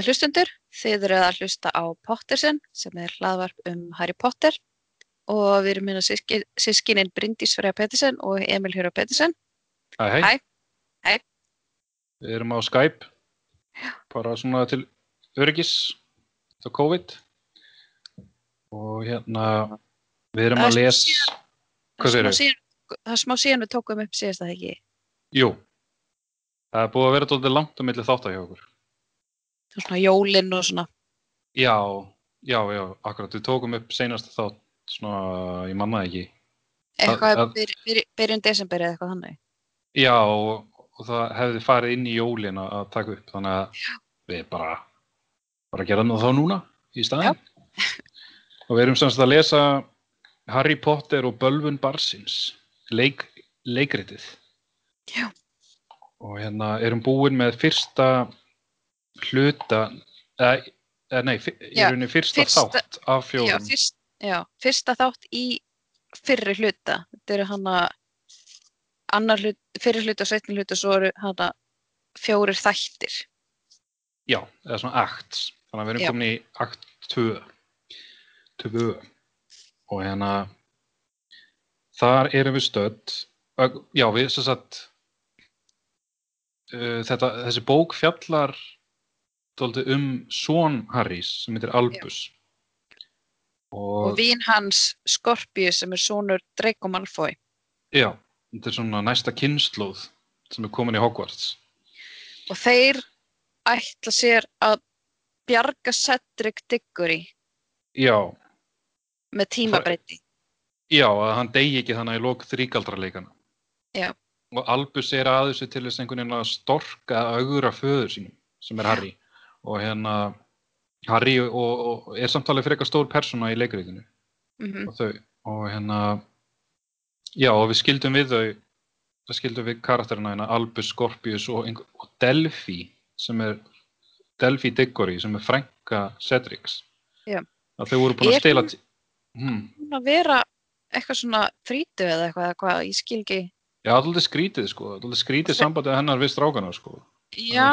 Góði hlustundur, þið eru að hlusta á Pottersen sem er hlaðvarp um Harry Potter og við erum hérna síski, sískinin Bryndís Freyja Pettersen og Emil Hjóra Pettersen. Hæ. Hæ. Hæ. Við erum á Skype, bara svona til öryggis, það COVID. Og hérna, við erum Það er að lesa, hvað Það er smá síðan- það er smá síðan við tókum upp síðast að ekki. Jú, það er búið að vera dólítið langt á milli þáttar hjá okkur. Svona jólinn og svona. Já, já, já, akkurat, við tókum upp seinast þátt, svona, ég manna ekki. Eitthvað að- byr, byr, byrjun desember eða eitthvað þannig. Já, og, og það hefði farið inn í jólin að, taka upp, þannig að við bara, bara gera það þá núna í staðinn. Og við erum semst að lesa Harry Potter og Bölvun Barsins, leik, leikritið. Já. Og hérna erum búin með fyrsta hluta, eða, nei, í Já, rauninni fyrsta, fyrsta- þátt af Já, fjórum. fyrst, já, fyrsta þátt í fyrri hluta. Þetta eru hana annar hlut, fyrri hluta og setni hluta og svo eru hana fjórir þættir. Já, eða svona acts. Þannig að við erum Já. komin í akt 2. 2. Og hérna, þar erum við stödd. Já, við sem sagt, uh, þetta, þessi bók fjallar dálítið um son Harrys sem heitir Albus. Og Og, vín hans Skorpius sem er sonur Draco Malfoy. já, þetta er svona næsta kynnslóð sem er komin í Hogwarts. Og þeir ætla sér að bjarga Cedric Diggory Já, með tímabreyti. Já, að hann degi ekki þannig í lok þríkaldraleikana. Já. Og Albus er að þessu til þess einhvern veginn að storka að augra föður sínum, sem er Harry. Og hérna, Harry og, og er samtalið fyrir eitthvað stór persóna í leikriðinu. Mm Og þau, og hérna, já, og við skildum við þau, það skildum við karakterina hérna, Albus, Scorpius og, og Delphi, sem er, Delphi Diggory, sem er frænka Cedrics. Já. Að þau voru búin að stela... Hmm. Hún að vera eitthvað svona þrítu eða eitthvað, eða hvað, ég skil ekki. Já, alltaf skrítið sko, alltaf skrítið sambandið hennar við strákana sko. Já,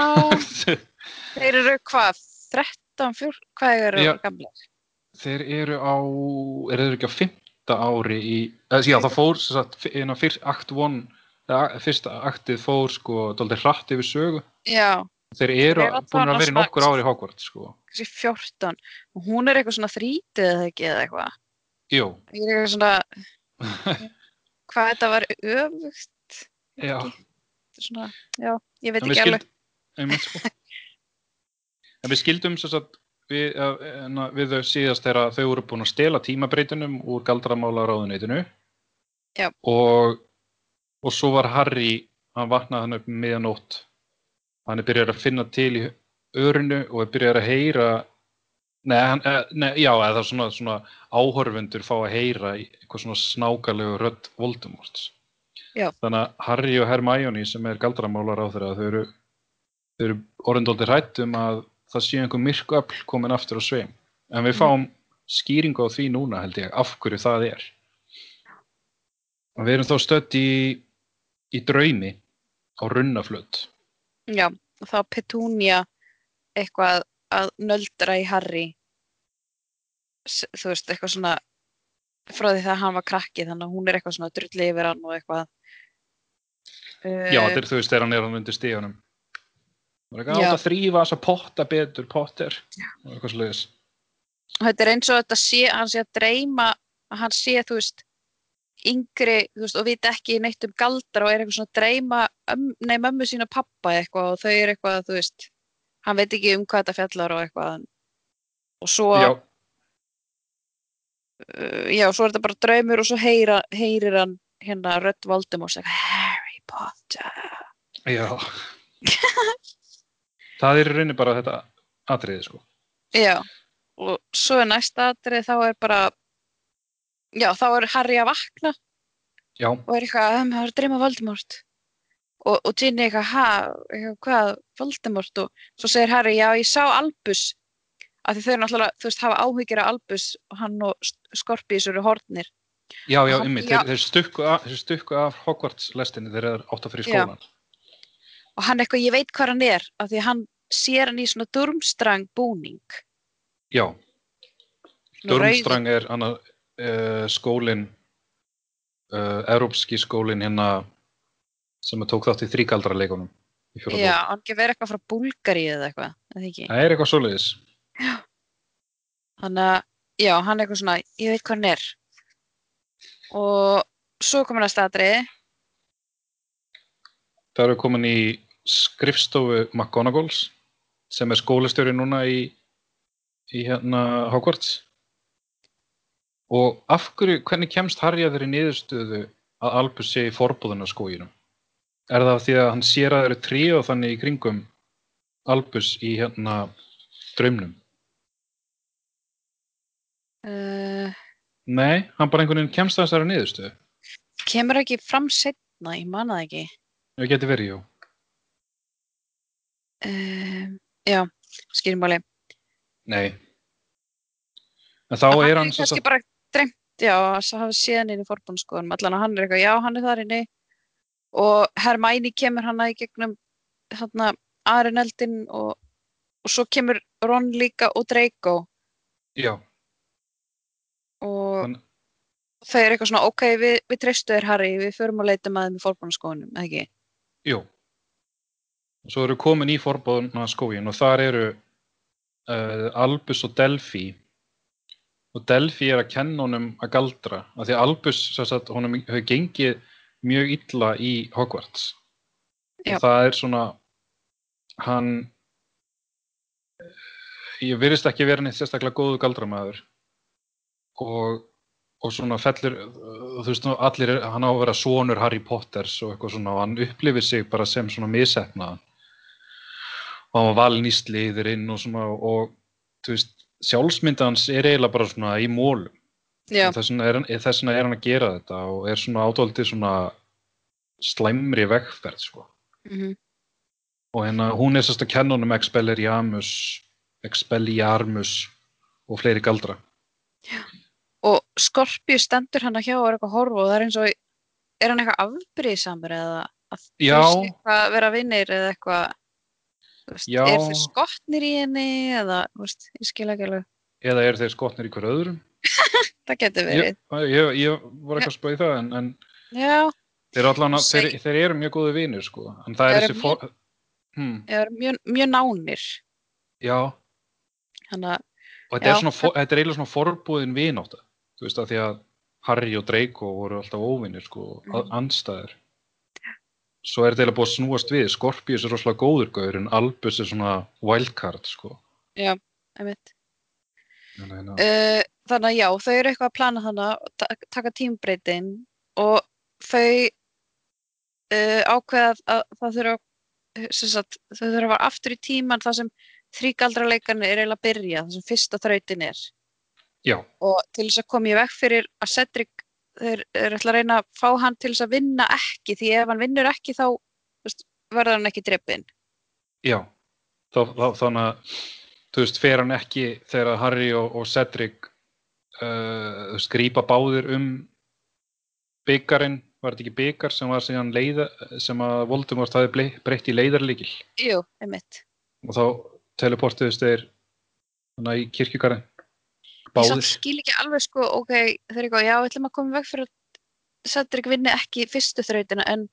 þeir eru hvað, 13, 14, hvað eru Já. gamlega? þeir eru á, eru þeir ekki á fymta ári í, eða, já það fór sem sagt, á fyrst akt one, eða, fyrsta aktið fór sko, dálítið hratt yfir sögu. Já, Þeir eru eru búin að vera í nokkur ári í Hogwarts sko. kannski 14. Og hún er eitthvað svona þrítu eða ekki eða eitthvað. Jú, Ég er eitthvað svona, hvað þetta var öfugt. já, er Svona, já, ég veit ekki alveg. einmitt, sko. en við skildum sagt, við, en að- við þau síðast þegar þau voru búin að stela tímabreytunum úr galdramála ráðuneytinu og, og svo var Harry hann vaknaði hann upp um miðjanótt hann er byrjar að finna til í örinu og er byrjar að heyra Nei, hann, eh, nei, já, eða svona, svona áhorfundur fá að heyra eitthvað svona snákalegu rödd Voldemorts. Já. Þannig að Harry og Hermione sem er galdramálar á þeirra, þau eru, eru orðindóldi hrætt um að það sé einhver myrku öfl komin aftur á sveim. En við Mhm. fáum skýringu á því núna held ég, af hverju það er. Og við erum þá stödd í, í draumi á runnaflut. Já, og þá Petunia eitthvað að nöldra í Harry. Þú veist, eitthvað svona frá því það hann var krakki, þannig að hún er eitthvað svona drulli yfir hann og eitthvað. Já, þetta er þú veist þegar hann er hann undir stíðunum. Það er ekki Já. átt að þrýfa þess að potta betur, potter. Og eitthvað sluðis. og þetta er eins og þetta sé, hann sé að dreyma að hann sé, þú veist, yngri, þú veist, og vita ekki neitt um galdra og er eitthvað svona að dreyma um, nei, mömmu sína pappa eitthvað og þau er eitthvað, þú veist, hann veit ekki um hvað þetta fjallar og eitthvað. Og svo, Já, uh, já, svo er þetta bara draumur og svo heyra, heyrir hann hérna Rödd Voldemort eitthvað, Harry Potter. já. það er í rauninni bara þetta atriði, sko. Já, og svo er næsta atrið þá er bara, já, þá er Harry að vakna. Já, og er eitthvað, "Um, það er að dreyma Voldemort. Og, og Ginny eitthvað, ha, eitthvað, hvað, Voldemort? Og svo segir Harry, já, ég sá Albus. Af því þau eru náttúrulega, þú veist, hafa áhyggjur af Albus og hann og Skorpíus eru hornir já, já, ymmið. Þeir, þeir, stukku af, Hogwarts lestinni þeir átt að fyrir Já. Og hann eitthvað, ég veit hvað hann er af því hann sér hann í svona durmstrang búning. Já, Durmstrang er hana, uh, skólinn, uh, Evrópski skólinn hérna sem að tók þátt í þríkaldraleikunum Já, hann verið eitthvað frá Búlgaríu eða eitthvað, eða ekki. Það er eitthvað svoleiðis. Þannig að, já, hann eitthvað svona, ég veit hvað hann er. Og svo kom hann að staðriði. Það eru komin í skrifstofu McGonagalls sem er skólastjóri núna í, í hérna Hogwarts. Og af hverju, hvernig kemst Harry að þeirri niðurstöðu að Albus sé í forbúðuna skóginum? Er það því að hann sér að það eru trí og þannig í kringum Albus í hérna draumnum? Uh, Nei, hann bara einhvern veginn kemst að þessari niðurstöðu. kemur ekki fram setna, ég man það ekki. Það geti verið, jú. Uh, já, skýrmáli. Nei. En þá er hann er kannski sagt, bara dreymt, já, að hafa séðan inn í forbúnskoðunum. Allan að hann er eitthvað, já, hann er þar inni. Og Hermæni kemur hann í gegnum hann Arineldin og, og svo kemur Ron líka og Draco. já, og Þann- þau eru eitthvað svona, ok, við, við treystu þér Harry, við förum að leita með þeim í fórbánaskóðunum, eða ekki? jú. Og svo eru komin í forbúðuna skógin og þar eru uh, Albus og Delphi. Og Delphi er að kenna honum að galdra. Af því að Albus, sagt, honum hefur gengið mjög illa í Hogwarts. Já. Og það er svona, hann, ég virðist ekki vera neitt sérstaklega góðu galdramæður. Og, og svona fellur, þú veist, allir, hann á að vera sonur Harry Potters og eitthvað svona og hann upplifir sig bara sem svona misefnaðan. Og hann var valinn í sliðurinn og svona og, þú veist, sjálfsmyndans er eiginlega bara svona í mólum. Já, Þess vegna er, vegna er hann að gera þetta og er svona átóldi svona slæmri vegferð, sko. mm Og hérna, hún er sérst að kenna honum Expelliarmus, Expelliarmus og fleiri galdra. og Skorpíu stendur hann að hjá og er eitthvað að horfa og það er eins og, er hann eitthvað afbrýðsamur eða að Já. þau séu eitthvað að vera vinnir eða eitthvað, þú veist, er þau skotnir í henni eða, veist, ég skil ekki alveg, Eða eru þeir skotnir í hver öðrum? það getur Ég, verið. ég, ég var ekki að spáði það, en, en þeir, allan, þeir, þeir eru mjög góðu vinir, sko. En það Þeir er þessi for... Hmm, ég er mjög, mjög nánir, já, þannig að, og þetta Já. er, svona, for, þetta er eiginlega svona forbúðin vináta. Þú veist, að því að Harry og Draco voru alltaf óvinnir, sko, mm. anstæður. Svo er þetta eiginlega búið að snúast við. Skorpius er rosalega góður gaur, en Albus er svona wildcard, sko. já. En, en, Uh, þannig að já, þau eru eitthvað að plana þannig að ta- taka tímbreytin og þau uh, ákveða að það þurfa sagt, þau þurfa að fara aftur í tíman þar sem þrígaldraleikarnir er eiginlega að byrja, þar sem fyrsta þrautin er já, og til þess að koma í veg fyrir að Cedric þeir eru ætla að reyna að fá hann til þess að vinna ekki því ef hann vinnur ekki þá verður hann ekki dreppin já. Þá, þá, þannig að, þú veist, fer hann ekki þegar Harry og, og Cedric uh, grípa báðir um byggarinn, var þetta ekki byggar sem var síðan leiða, sem að Voldemort hafi breytt í leiðarlíkil Jú, einmitt. Og þá teleportuðust þeir í kirkjugarinn báðir. samt skil ekki alveg sko, ok, þeir eru eitthvað, já, við ætlum að koma veg fyrir að Cedric vinni ekki fyrstu þrautina en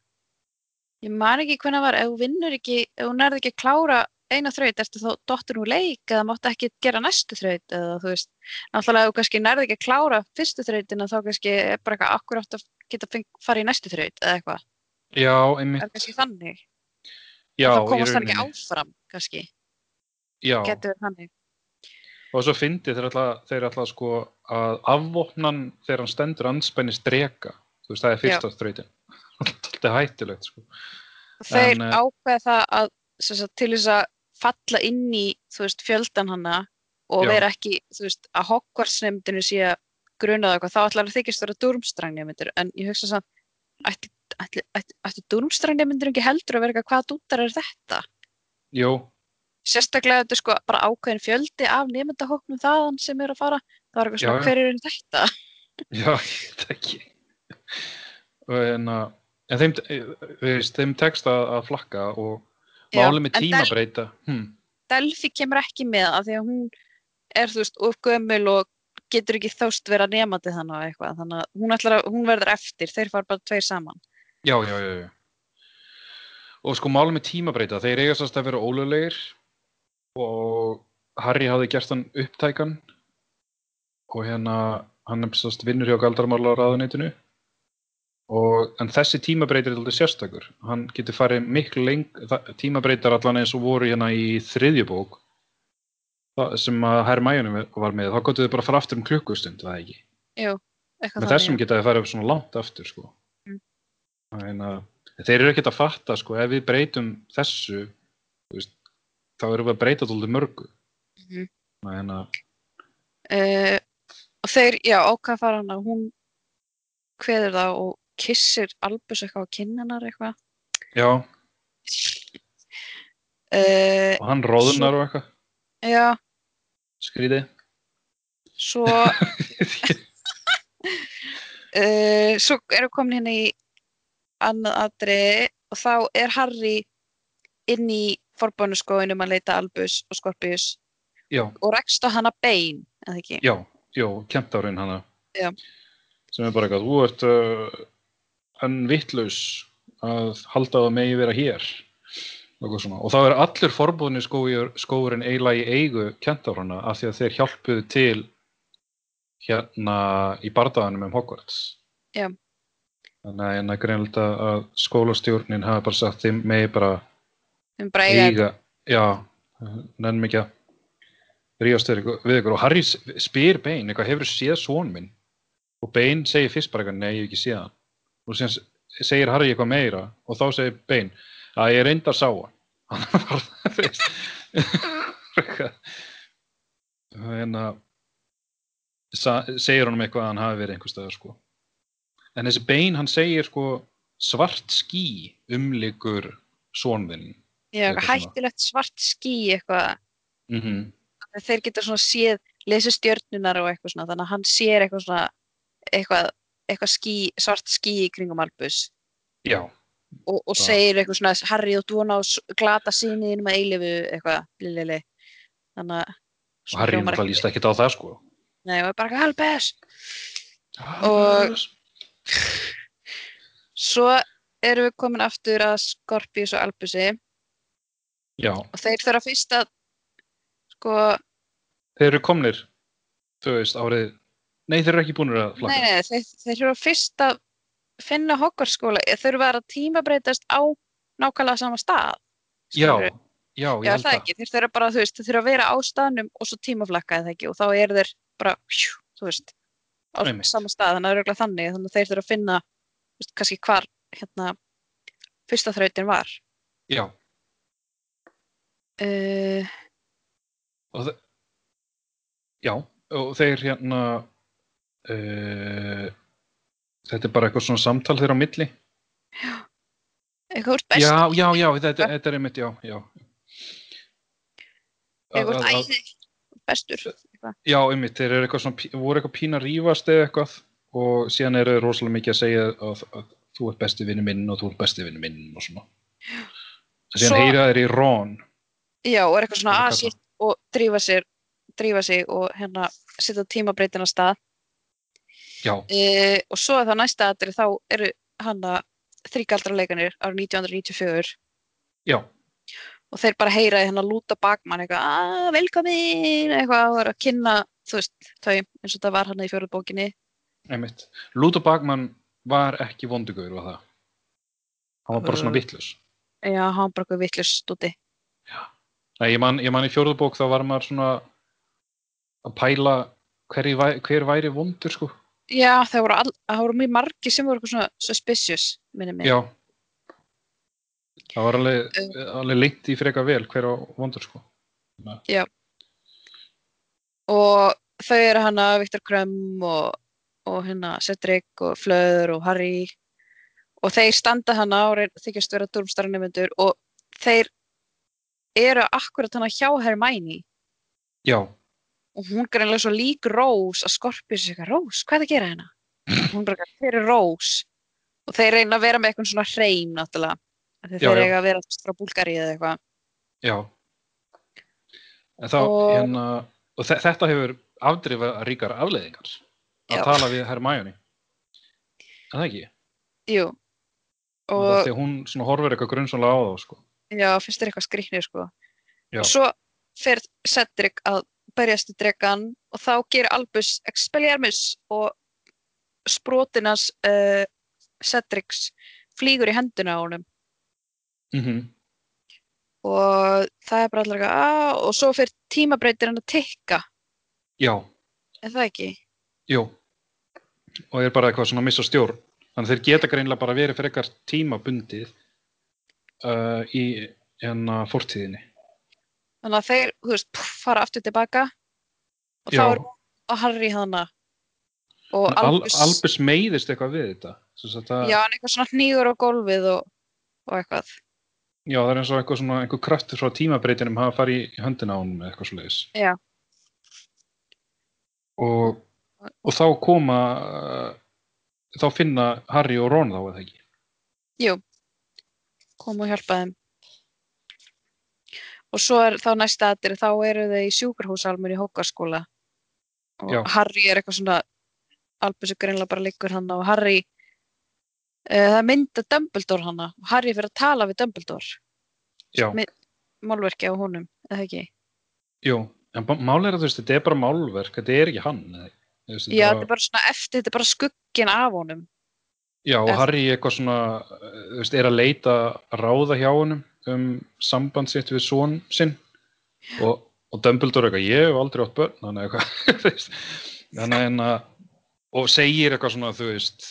ég man ekki hvernig það var, ef þú vinnur ekki, ef þú nærði ekki að klára eina þraut, ertu þá dottur úr leik eða máttu ekki gera næstu þraut eða þú veist, náttúrulega ef þú kannski nærði ekki að klára fyrstu þrautina þá kannski er bara eitthvað akkurat að geta fara í næstu þraut? eða eitthvað, Já, er einmitt. kannski þannig? Já, í komast hann ekki rauninni. áfram kannski, Já, getur þannig og svo fyndi þeir alltaf, þeir alltaf sko að afvopnan þegar hann stendur anspænis drega, þú veist, það er fyrsta þrautin. Þetta er hættulegt, sko. þeir En, eh, ákveða það að sagt, til þess að falla inn í þú veist, fjöldan hana og Já. vera ekki, þú veist, að Hogwarts-nefndinu sé að grunaða eitthvað, þá ætlar að þykist vera Durmstrang-nefndir, en ég hugsa samt ætti Durmstrang-nefndir ekki heldur að vera eitthvað, hvaða dúttar er þetta? Jú, Sérstaklega þetta er sko bara ákveðin fjöldi af nefndahóknum þaðan sem er að fara, það var eitthvað svona, já. hver er þetta? já, veit ekki. En, að- en þeim, þú veist, þeim tekst að, að flakka og Já, málið með en Del- tímabreyta. Hm, Delphi kemur ekki með af því að hún er, þú veist, gömul og getur ekki þóst vera nefandi þannig eitthvað, þannig að hún, ætlar að, hún verður eftir, þeir fara bara tveir saman. Já, já, já, já. Og sko málum með tímabreita, þeir eiga sérst að vera ólulegir og Harry hafði gert hann upptækan og hérna hann sérst vinnur hjá galdarmála á ráðuneytinu og en þessi tímabreitir er alltaf sérstakur. Hann getur farið miklu leng, tímabreitar allan eins og voru hérna í þriðjubók sem að Hermæjunum var með, þá gotuðu bara fara aftur um klukkustund, það ekki? Jú, Með þessum geta þið farið svona langt aftur, sko. Mm. Þannig að þeir eru ekkert að fatta, sko, ef við breytum þessu, þú veist, þá erum við að breyta þetta mörgu. Mhm. Þannig að, Uh, og þeir, já, ákvað fara hana, hún kveður það og kissir Albus eitthvað á kinnanar eitthvað. já, Uh, og hann róðunar og eitthvað, já, skrítið. svo, uh, svo erum við komin hérna í annað aðri og þá er Harry inn í forbánuskóinum að leita Albus og Scorpius já, og rekst á hana bein, eða ekki? já, já, kentárinn hana. Já. Sem er bara eitthvað, þú ert uh, enn vittlaus að halda að það megi vera hér. Og, og þá er allur forbúðinni skóurinn eiginlega í eigu kentárana af því að þeir hjálpuðu til hérna í bardaðanum um Hogwarts. Já. Þannig að hérna greinlega að skólastjórnin hafi bara sagt þeim megi bara Um eiga, já, nefnum ekki að ríðast við ykkur- og Harry spyr Bein, eitthvað hefur séð son minn? Og Bein segir fyrst bara eitthvað, nei, ég hef ekki séð hann. Og síðan s- segir Harry eitthvað meira og þá segir Bein að ég reyndar sá hann. Hann var það fyrst hérna segir honum eitthvað að hann hafi verið einhver staðar sko. En þessi Bein, hann segir sko svart ský umlikur sonðinn já, hættulegt svart ský eitthvað, mm að þeir geta svona séð, lesa stjörnunar og eitthvað svona, þannig að hann sér eitthvað svona, eitthvað, eitthvað ský, svart ský í kringum Albus. Já, og, og segir eitthvað svona, Harry og á s- glata síniðinum að eilifu, eitthvað, lilili. Þannig að, og Harry náttúrulega líst ekkert á það sko. Nei, og bara eitthvað Albus. Og- Svo erum við komin aftur að Scorpius og Albusi Já, og þeir þurfa fyrst að, sko, þeir eru komnir þú veist, árið Nei, þeir eru ekki búinir að nei, flakka nei, þeir, þeir þurfa fyrst að finna Hogwarts skóla, þeir þurfa að tímabreytast á nákvæmlega sama stað. Já, já, ég Já, það það ekki, þeir þurfa bara, þú veist, þeir þurfa að vera á staðnum og svo tímaflakka eða ekki og þá eru þeir bara, hjú, þú veist, á Einmitt. sama stað, þannig að það er örugglega þannig, þannig að þeir þurfa að finna, veist, kannski hvar, hérna, fyrsta þrautin var. Já, Uh, og þe Já, og þeir hérna uh, þetta er bara eitthvað svona samtal þeirra á milli eitthvað úr best, Já, já, já, þetta, þetta er einmitt, já, já eitthvað úr æði, bestur, eitthvað. Já, einmitt, þeir eru eitthvað svona, voru eitthvað pína að rífast eða eitthvað og síðan eru þeir rosalega mikið að segja að, að þú ert besti vinnu minn og þú ert besti vinnu minn og svona. En síðan Svo- heyra þeir í Ron. Já, og er eitthvað svona að sitt og drífa sér, drífa sig og hérna setja tímabreytin á stað. Já, Uh, og svo er það næsta aðri, þá eru hana þrýgaldraleikanir árið 1994 já, og þeir bara heyra í hennar lúta bakmann eitthvað, að velkomin eitthvað og er að kynna, þú veist, þau eins og það var hann í fjóruð bókinni einmitt. Lúto Bagman var ekki vondugur var það. Hann var bara svona vittlus. já, hann bara eitthvað vittlust úti Nei, ég man, ég man í fjórðu bók þá var maður svona að pæla hver, væ, hver væri vondur sko. já, það voru, all, það voru mjög margi sem voru svona suspicious, minni mig Já. Það var alveg, alveg lengt í freka vel hver á vondur sko. og þau eru hana Viktor Krömm og, og hérna Cedric og Fleur og Harry og þeir standa hana og reyn- þykjast vera durmstaranemendur og þeir eru akkurat hana hjá Hermione Já, og hún er einlega svo lík Rós að Skorpius er eitthvað, Rós, hvað er að gera hérna? Hún er bara, hver er Rós? Og þeir reyna að vera með eitthvað svona hreim náttúrulega, þeir já. eiga að vera frá Búlgari eða eitthvað já. En þá, Og- hérna, og þe- þetta hefur afdrifa ríkar afleiðingar að Já. tala við Hermione. En það ekki? jú. Og Og því að hún svona horfir eitthvað grunnsónlega á þá, sko. Já, finnst þér eitthvað skrýknir sko. Já. Og svo fer Cedric að berjast í dregan og þá gerir Albus Expelliarmus og sprótinas uh, Cedrics flýgur í henduna á honum Mm og það er bara allir eitthvað að og svo fer tímabreytir hann að tikka Já, er það ekki? jú. Og er bara eitthvað svona að missa stjórn. Þannig að þeir geta greinlega bara verið fyrir eitthvað tímabundið uh, í hérna fortíðinni. Þannig að þeir, þú veist, puff, fara aftur tilbaka og þá Já. er Harry hana og En Al Albus, Albus meiðist eitthvað við þetta. Sem sagt að- já, hann eitthvað svona hnígur á gólfið og, og eitthvað. Já, það er eins og eitthvað svona, einhver kraftur frá tímabreytinum hafa farið í höndina á honum eða eitthvað svoleiðis. Já. Og, og þá koma, uh, þá finna Harry og Ron þá eða ekki. Jú, kom og hjálpa þeim. Og svo er þá næsta aðrið, þá eru þau í sjúkarhúsalmur í hókaskóla. Og Já. Harry er eitthvað svona, Albus er greinlega bara liggur hann og Harry, uh, það mynda Dumbledore hana og Harry fyrir að tala við Dumbledore, málverki á honum, eða ekki? jú. En mál er að þú veist, þetta er bara málverk, þetta er ekki hann. eða- Já, þetta er bara svona eftir, þetta er bara skuggin af honum. Já, og Harry eitthvað svona, veist, er að leita ráða hjá honum um samband sitt við son sinn. Og, og Dumbledore eitthvað, ég hef aldrei átt börn, þannig eitthvað, þannig en að, og segir eitthvað svona, þú veist,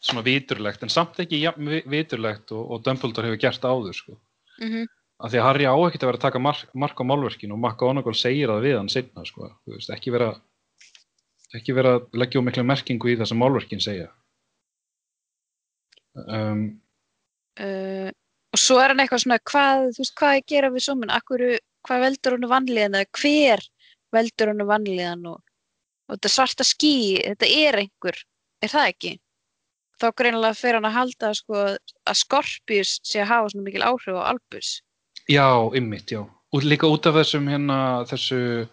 svona viturlegt, en samt ekki vi- viturlegt og, og Dumbledore hefur gert áður, sko. Mm Af því að Harry á ekkert að vera að taka mark, mark á málverkinu og McGonagall segir það við hann seinna, sko, veist, ekki vera, ekki vera að leggja um mikla merkingu í það sem málverkin segja. Um, uh, og svo er hann eitthvað svona hvað, þú veist, hvað að gera við sumin akkur, hvað veldur hann vanlíðan eða hver veldur hann vanlíðan og, og þetta svarta ský þetta er einhver, er það ekki þá greinilega fer hann að halda sko, að Scorpius sé að hafa svona mikil áhrif á Albus Já, ymmit, já. Og líka út af þessum hérna, þessu,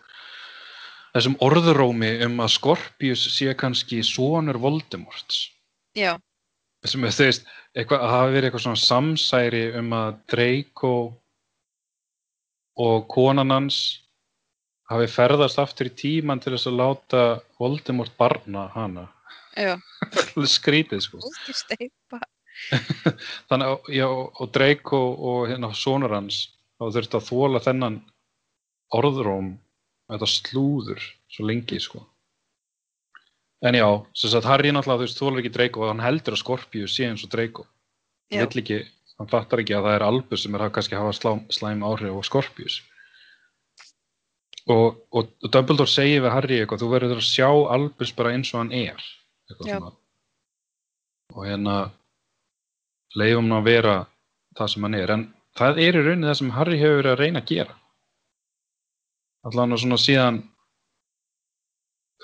þessum orðurómi um að Scorpius sé kannski sonur Voldemorts. já, Sem þú veist, eitthvað, að hafa verið eitthvað svona samsæri um að Draco og konan hans hafi ferðast aftur í tíman til þess að láta Voldemort barna hana. Skrítið, sko. Þannig að, Draco og hérna sonur hans þá þurfti að þóla þennan orðróm þetta slúður svo lengi sko en já, sem sagt Harry náttúrulega þú veist þólar ekki Draco og hann heldur að Scorpius sé eins og Draco. Hann vill ekki, hann fattar ekki að það er Albus sem er að kannski hafa slá, slæm áhrif á Scorpius. Og, og, og Dumbledore segir við Harry eitthvað, þú verður að sjá Albus bara eins og hann er og hérna leifum hann að vera það sem hann er. En það er í rauninni það sem Harry hefur verið að reyna að gera. Allan og svona síðan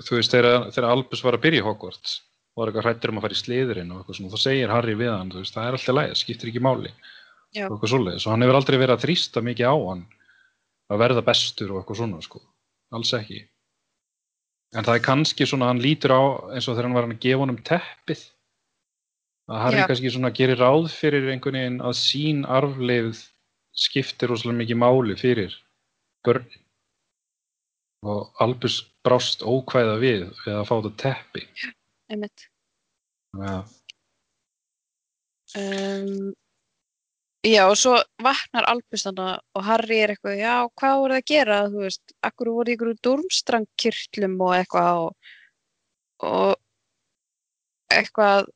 þú veist þegar, þegar Albus var að byrja í Hogwarts var eitthvað hrættur um að fara í sliðurinn og eitthvað svona, þá segir Harry við hann þú veist, það er alltaf læg, það skiptir ekki máli Já. og eitthvað svoleiðis og hann hefur aldrei verið að þrýsta mikið á hann að verða bestur og eitthvað svona sko, alls ekki en það er kannski svona hann lítur á eins og þegar hann var að gefa honum teppið að Harry Já. kannski svona gerir ráð fyrir einhvern veginn að sín arfleifð skiptir rosalega mikið máli fyrir börn og Albus brást ókvæða við við að fá þetta teppi. Einmitt. Að- um, Já, og svo vaknar Albus þannig og Harry er eitthvað, já, hvað voru það að gera, þú veist, akkur voru í ykkur durmstrangkirtlum og eitthvað og, og eitthvað,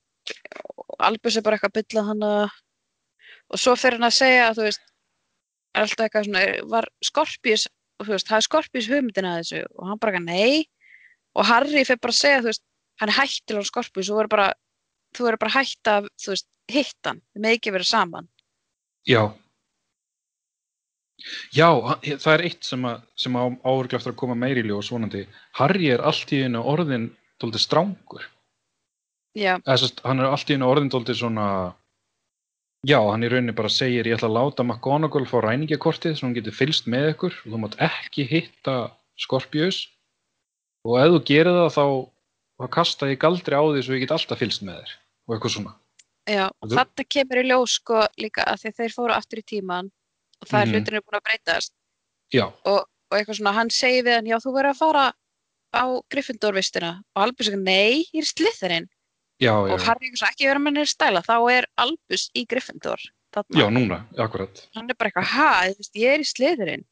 Albus er bara eitthvað að bylla hana og svo fyrir hann að segja, þú veist, alltaf eitthvað svona, var Skorpís, þú veist, það er Skorpís hugmyndina að þessu og hann bara eitthvað, nei, og Harry fyrir bara að segja, þú veist, hann er hættil á Skorpís og þú verður bara, bara hætt að, þú veist, hitt hann, þið með ekki verið saman. Já. Já, það er eitt sem, að, sem á áurglega eftir að koma meiri í ljós vonandi. Harry er allt í einu orðin dóldi strángur. Já, Eða, sest, hann er allt í einu orðin dóldi svona Já, hann í rauninni bara segir ég ætla að láta McGonagall fá ræningjakortið svo hún getur fylst með ykkur og þú mátt ekki hitta Scorpius. Og ef þú gerir það þá, þá kasta ég galdri á því svo ég get alltaf fylst með þér og eitthvað svona. Já, þetta kemur í ljós sko líka að að þeir fóru aftur í tíman og það er Mhm. hlutinu búin að breytast. Og, og eitthvað svona, hann segir við hann, já þú verður að fara á Gryffindor-vistina. Og Albus ekki, nei, ég er slithirinn já, já, og Harry eitthvað, ekki vera með neður stæla, þá er Albus í Gryffindor þarna, já, núna, akkurat. hann er bara eitthvað, ha, veist, ég er í slithirinn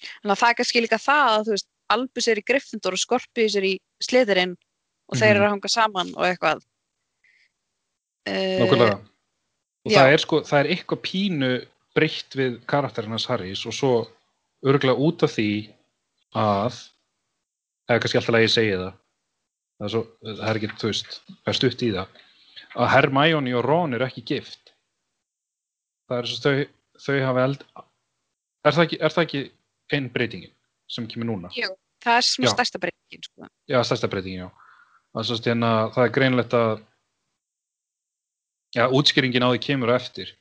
þannig að það er kannski líka það að veist, Albus er í Gryffindor og Scorpius er í slithirinn og þeir Mhm. eru að hanga saman og eitthvað uh, Nákvæmlega. Og það er sko, það er eitthvað pínu breytt við karakterinn hans Harrys og svo örgulega út af því að, eða kannski alltaf að ég segi það, það er, svo, það er ekki, þú veist, það er stutt í það, að Hermione og Ron eru ekki gift. Það er svo þau, þau hafa eld, er það ekki, er það ekki einn breytingin sem kemur núna? Jú, það er svona stærsta breytingin sko. Já, stærsta breytingin, já. Það er, svo hérna, það er greinlegt að já, útskýringin á því kemur eftir.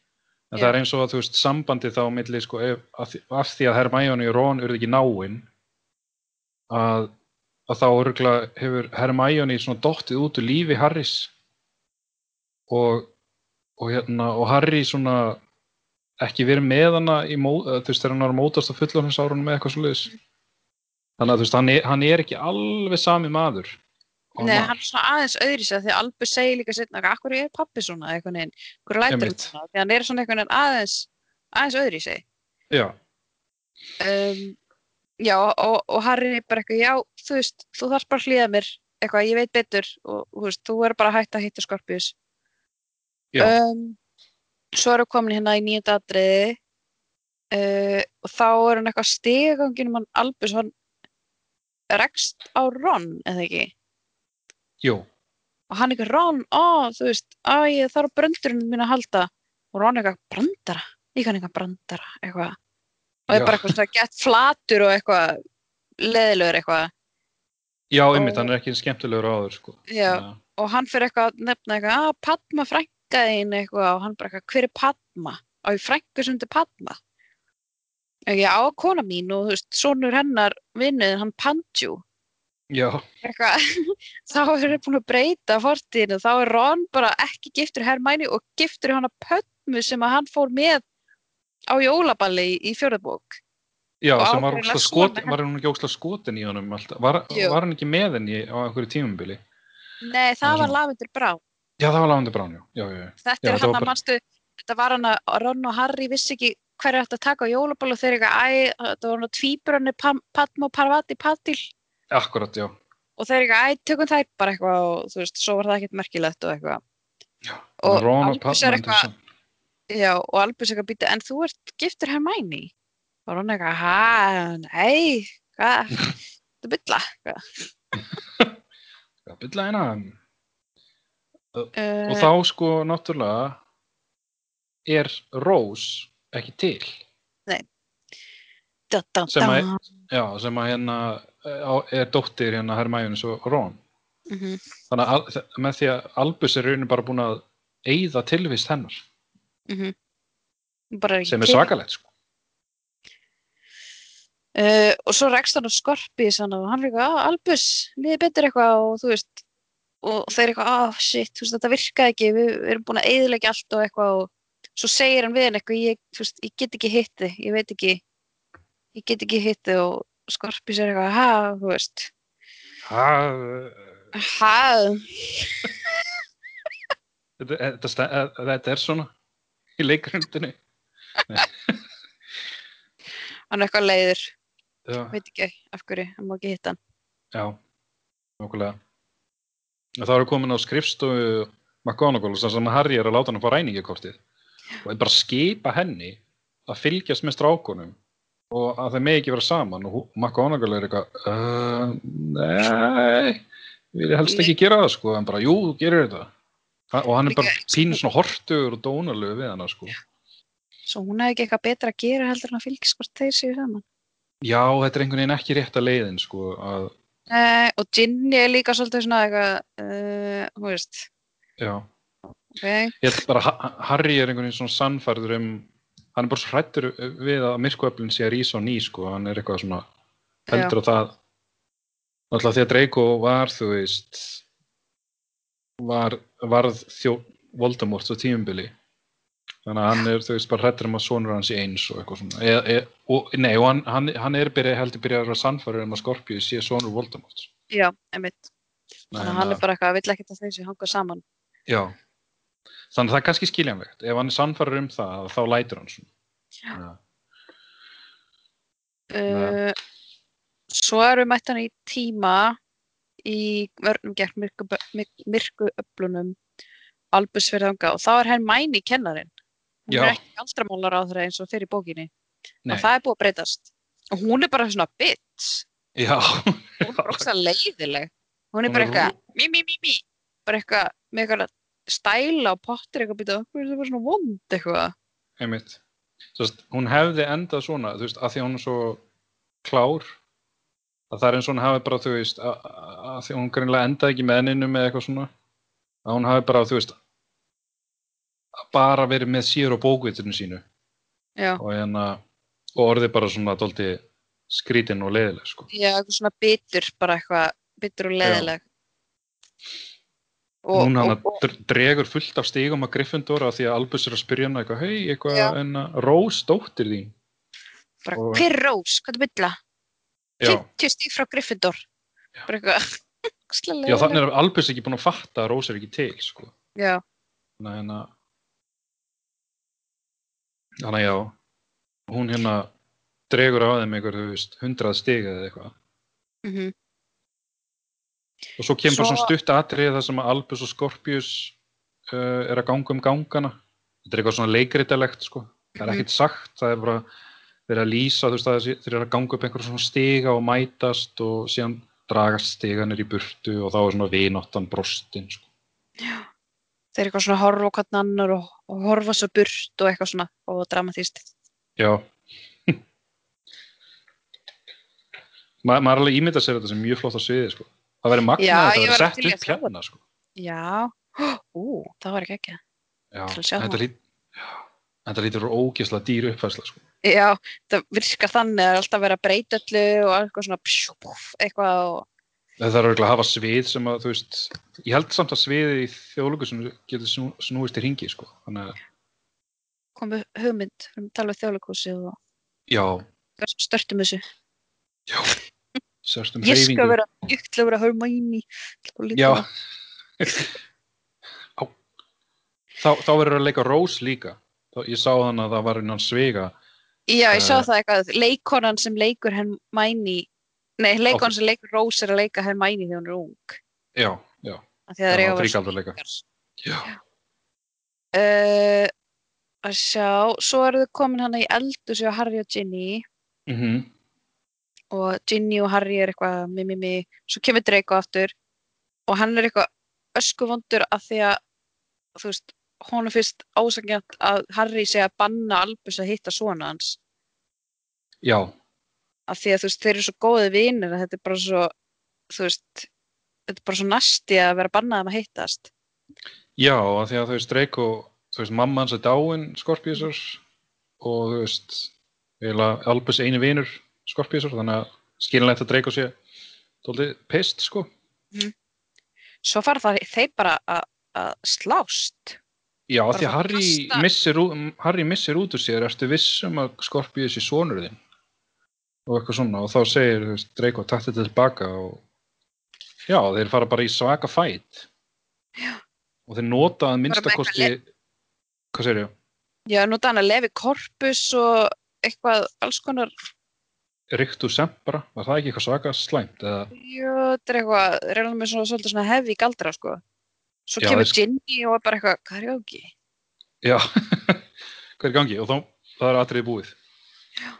En Já. það er eins og að, þú veist, sambandið þá á milli, sko, af, því- að Hermione og Ron urðu ekki náinn að, að þá örgulega hefur Hermione svona dottið út úr lífi Harrys. Og, og hérna, og Harry svona ekki verið með hana í mó, eða, þú veist, þegar hann var að mótast á fullorðinsárunum með eitthvað svo Þannig að þú veist, hann er, hann er ekki alveg sami maður. Nei, hann er svona aðeins öðri sér því að Albus segir líka setna að akkur er pappi svona? Eitthvað neginn, akkur lætur hann svona? Því hann er svona eitthvað aðeins aðeins öðri sig Já, um, Já, og, og Harry er bara eitthvað, já, þú veist þú þarf bara að hlýða mér, eitthvað, ég veit betur og þú veist, þú er bara hætta að hitta Skorpius um, Svo við komin hérna í nýjönda atriði. Uh, og þá er hann eitthvað stigangin um hann Albus, hann rekst á Ron, eða ekki? jú, og hann eitthvað, Ron, ó, þú veist, á, ég þarf á bröndurinn mín að halda. Og Ron eitthvað, brandara, ég kann eitthvað brandara, eitthvað og ég Já. bara eitthvað svona gett flatur og eitthvað leðilegur eitthvað já, Og- hann er ekki skemmtilegur áður, sko. Já. Að- og hann fyrir eitthvað að nefna eitthvað, að Padma frænka þín eitthvað og hann bara eitthvað, hver er Padma? og ég frænku sem þetta Padma og ég á kona mín og þú veist, sonur hennar vinnuðin, hann Pandju Já, eitthvað, þá er þeir búin að breyta fortíðinu, þá er Ron bara ekki giftur Hermæni og giftur hana Pötmu sem að hann fór með á jólaballi í, í fjórðabók já, Og sem var, ógeðslega skot, ekki ókslega skotin í honum alltaf. Var, var hann ekki með henni á einhverju tímubili? Nei, það var Lavendur Brá Já, það var Lavandi Brán, já, já, já. þetta Já, er hann að manstu þetta var hann að Ron og Harry vissi ekki hverju ætti að taka á jólaball og þeir eitthvað, æ, þetta var hann að tvíburarnir Padma og Parvati Patil Akkurat, já. og þeir eitthvað, æ, tökum þær bara eitthvað og þú veist, svo var það ekkert merkilegt og eitthvað já. Og Ron eitthvað- Anderson. Já, og Albus eitthvað býta, en þú ert giftur Hermæni? Og Ron eitthvað, ha, nei, hvað, þú bylla, hvað. Já, bylla eina. Uh, Og þá, sko, náttúrulega er Rose ekki til. da, da, sem da. að- Já, sem að hérna eh, er dóttir hérna Hermæjunis og Ron. Mhm. Þannig að með því að Albus er raunin bara búin að eyða tilvist hennar, Bara ekki sem er svakalegt, sko. Uh, og svo rekst hann á hann og hann er eitthvað, ah, Albus, liði betur eitthvað og þú veist, og þeir eitthvað, ah, shit, þú veist, þetta virkaði ekki, við, við erum búin að eyðilegja allt og eitthvað og svo segir hann við hann eitthvað, ég, veist, ég get ekki hitt þig, ég veit ekki, ég get ekki hitt þig og Skorpís er eitthvað, ha, þú veist, Ha, ha, þetta, þetta, eh, þetta er svona í leikrundinni. hann er eitthvað leiður, Já, veit ekki af hverju, hann má ekki hitta hann. já, nokkulega. Og þá eru komin á skrifstofu McGonagall sem Harry er að láta hann að fá ræningakortið og er bara að skipa henni að fylgjast með strákunum og að þeir megi ekki vera saman og McGonagall er eitthvað uh, nei við helst ekki gera það sko en bara jú, gerir þetta og hann er bara pínu svona hortugur og dónalögu við hana sko. Svo hún hefði ekki eitthvað betra að gera heldur en að fylgjast hvort þeir séu saman. já, þetta er einhvern veginn ekki rétt að leiðin sko að, Nei, og Ginny er líka svolítið svona eitthvað, uh, þú veist, já, ok, Ég held bara Ha- Harry er einhvern veginn svona sannfærður um hann er bara svo hrættur við að myrkuöflin sé að rísa á ný sko, hann er eitthvað svona heldur á það. Alltaf því að Draco var þú veist var, varð þjó Voldemort á tímumbili þannig að hann er þú veist bara hrættur um að sonur hans sé eins og eitthvað svona. E, e, og, nei, og hann, hann, hann er byrja, heldur byrjað að vera sannfærður um að Skorpíu sé sonur Voldemort já, einmitt. Þannig að hann er bara eitthvað, vill ekkert að þeir séu hangað saman. Já, þannig að það er kannski skiljanlegt. Ef hann er sannfærar um það, þá lætur hann svona. Uh, svo erum við mætt hann í tíma í vörnum gegn myrku, öflunum Albus fyrir þanga og þá er henn mæni kennarin hún Já. er ekki aldramálar á þeirra eins og fyrir bókinni. Og það er búið að breytast. Og hún er bara svona bitch. Já, hún er bara ógstlega leiðileg hún er bara er eitthvað mí, mí, mí, mí. Bara eitthvað með eitthvað stæla og pottir eitthvað býta er það bara svona vond eitthvað. Einmitt. Sest, hún hefði endað svona, þú veist, að því að hún er svo klár, að það er eins og hún hafi bara, þú veist, að, að að því að hún greinlega endaði ekki með henninu með eitthvað svona, að hún hafi bara, þú veist, bara verið með síður á bókvitinu sínu. Já, og hérna, og orðið bara svona dólti skrítin og leiðileg, sko. já eitthvað svona bitur bara eitthvað bitur og leiðileg og, hún hann og, og dr- dregur fullt af stígum að Gryffindor af því að Albus er að spyrja hana eitthvað, hei, eitthvað, en að Rós dóttir þín? Bara og- hver er Rós, hvað er bylla 50 stík frá Gryffindor. Bara eitthvað. Já þannig er Albus ekki búin að fatta að Rós er ekki til sko. já, þannig að hérna þannig að já hún hérna dregur á þeim einhver, þú veist, hundrað stig eða eitthvað. Mhm, og svo kemur Svo- svona stutt atrið þar sem að Albus og Scorpius uh, er að ganga um gangana. Þetta er eitthvað svona leikritalegt sko. það er Mhm. ekkert sagt, það er bara verið að lýsa, þú veist, að þeir eru að ganga upp einhver svona stiga og mætast og síðan dragast stiganir í burtu og þá er svona vináttan brostin sko. þeir eru eitthvað svona að horfa hvern annar og, og horfa svo burt og eitthvað svona og dramatíst já Ma, maður alveg ímyndað sér þetta sem mjög flott á sviði sko. það verið magnað Já, að þetta verið sett að upp hérna sko. já, ú, það var ekki ekki já, að þetta já, lítur ógislega dýr uppfæsla sko. Já, það virkar þannig að það er alltaf verið að breyta öllu og eitthvað svona psjú, púf, eitthvað og Það þarf örugglega að hafa svið sem að, þú veist, ég held samt að sviðið í þjóðlökusinu getur snú, snúist í ringi, sko. Þannig að, komið hugmynd um að tala við þjóðleikúsi og já, störtum þessu já, sérstum ég skal vera, ég skal vera Hermione Já. Á. Þá, þá verður að leika Rose líka. Þá, ég sá þannig að það var innan svega. Já, ég sá Eh. það eitthvað leikonan sem leikur Hermione nei, leikonan sem leikur Rose er að leika Hermione þegar hún er ung. Já, já, það er svikar. já, uh, að sjá, svo eru þau komin hana í eldhúsi á Harry og Ginny. Mhm, og Ginny og Harry er eitthvað mi, mi, mi. svo kemur Draco aftur. Og hann er eitthvað öskuvondur af því að þú veist, honum finnst ásagnjant að Harry segja að banna Albus að hitta svona hans. Já, af því að þú veist, þeir eru svo góði vinir að þetta er bara svo þú veist, þetta er bara svo nasti að vera bannað um að hittast. Já, af því að þú veist, Draco, þú veist, mamma hans er dáin, Skorpísar, og þú veist, Albus eini vinur Skorpísar, þannig að skilinlegt að Draco sé Dóldi pist, sko. svo fara það þeir bara að, að slást Já, því Harry missir, Harry missir út úr sér, ertu viss um að Skorpíus í sonur þinn? Og eitthvað svona og þá segir, Draco, takk þetta tilbaka og já, þeir fara bara í svaka fæt Já. og þeir nota að minnstakosti hvað segir ég, já, nota hann að lefi korpus og eitthvað alls konar. Riktu Sempra, var það ekki eitthvað svaka slæmt eða, já, þetta er eitthvað, reyna með svona svona hefi galdra sko svo Já, kemur þeir- Ginny og er bara eitthvað, hvað er gangi? já hvað er gangi? Og þá, það er atriði búið. Já.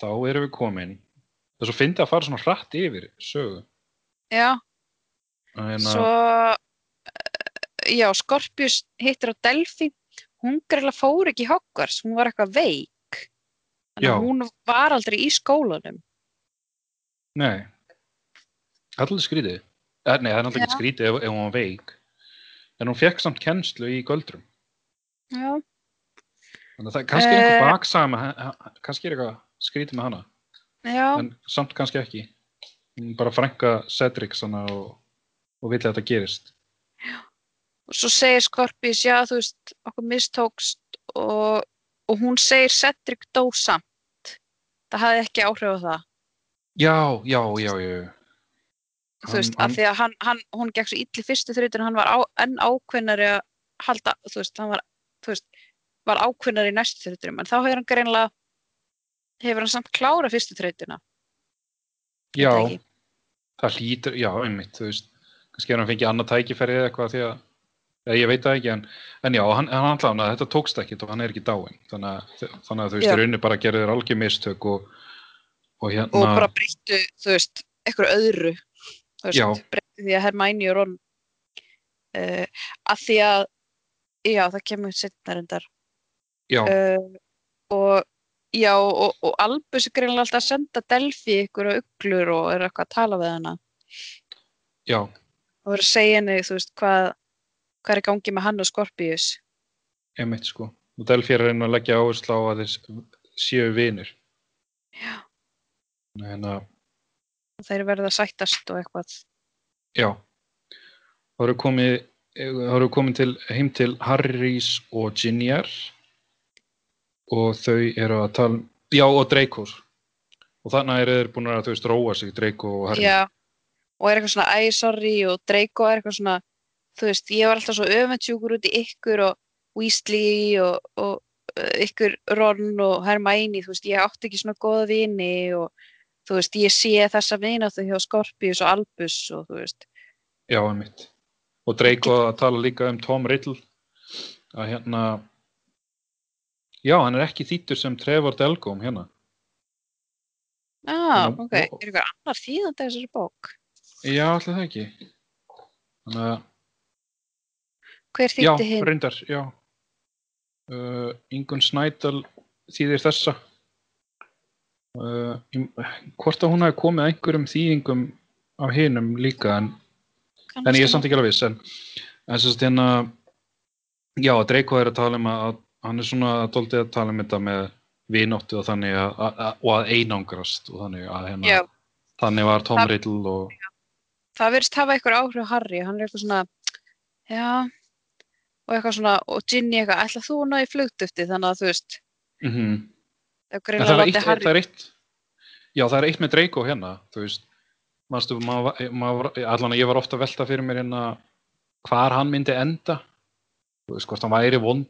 þá erum við komin. Það er svo fyndið að fara svona hratt yfir sögu. Já, Að hérna- svo eh, já, Skorpius hittir á Delphi. Hún greiðlega fór ekki í Hogwarts. Hún var eitthvað veik. Þannig að hún var aldrei í skólanum. Nei. Er alltaf skrítið. Eh, Nei, það er alltaf ekki Já. skrítið ef, ef hún var veik. en hún fekk samt kennslu í göldrum Já, þannig að það kannski er einhver Eh. he- kannski er eitthvað skrítið með hana já, en samt kannski ekki bara frænka Cedric svona, og, og vill að þetta gerist og svo segir Skorpís, já, þú veist, okkur mistókst og, og hún segir Cedric dó samt. Það hafði ekki áhrif á það. já, já, já, já þú veist, af því að hann, hann, hún gekk svo illi fyrstu þrjóttin, hann var á, enn ákveðnari að halda, þú veist, hann var, þú veist, var ákveðnari í næstu þrjóttinum, en þá hefur hann greinlega, hefur hann samt klára fyrstu þrjóttina. já, það hlýtur, já, einmitt þú veist, kannski hann fengið annað tækifæri eða eitthvað því að eða, ég veit það ekki, en, en já, hann, hann að þetta tókst ekkit og hann er ekki dáinn þannig að, þannig að þú veist, í rauninni bara gerði þér algjör mistök og, og hérna Og bara breyttu, þú veist, eitthvað öðru, veist, því að Hermæni og Ron, uh, að því að, já, það kemur setna reyndar, já, uh, og já, og, og Albus er greinlega alltaf að senda Delphi ykkur á uglur og er eitthvað að tala við hana. já, og verður að segja henni, þú veist, hvað, hvað er í gangi með hann og Skorpíus. einmitt sko. Og Delphi er reyna að leggja áherslu á að þeir séu vinir. Já. en að, Og þeir verða að sættast og eitthvað. já. Þá eru komið eru komið til, heim til Harrys og Ginjar. Og þau eru að tala já, og Dreykos og þannig eru þeir búin að, þú veist, róa sig Dreyko og Harry. Já, og er eitthvað svona, æ, sorry, og Draco er eitthvað svona, þú veist, ég var alltaf svo öfentjúkur út í ykkur og Weasley og, og uh, ykkur Ron og Hermione, þú veist, ég átti ekki svona góða vini og þú veist, ég sé þessa vináttu hjá Skorpíus og Albus og þú veist, Já, einmitt. Og Dreyko að tala líka um Tom Riddle að hérna já, hann er ekki þýttur sem Trevor Delgum hérna. ah, Já, ok, er eitthvað annar þýðandi þessari bók? Já, alltaf það ekki. Þannig að, Hver já, þýtti hinn? reyndar, já. Uh, Ingun Snædal þýðir þessa. Uh, hvort að hún hafi komið að einhverjum þýðingum af hinum líka en en ég er samt ekki alveg viss en, en sérst hérna já, Dreiko er að tala um að, að hann er svona doldið að tala um þetta með vinóttu og þannig að, að, að og að einangrast og þannig að hérna Já, þannig var Tom Það- Riddle og það verðist hafa eitthvað áhrif á Harry, hann er eitthvað svona já. Og eitthvað svona, og Ginny eitthvað ætla þú ná í flugdufti, þannig að þú veist mm það það eitt, það er eitt já, það er eitt með Dreiko hérna þú veist, var- allan að ég var ofta að velta fyrir mér hérna hvar hann myndi enda. Þú veist, hvort hann væri vond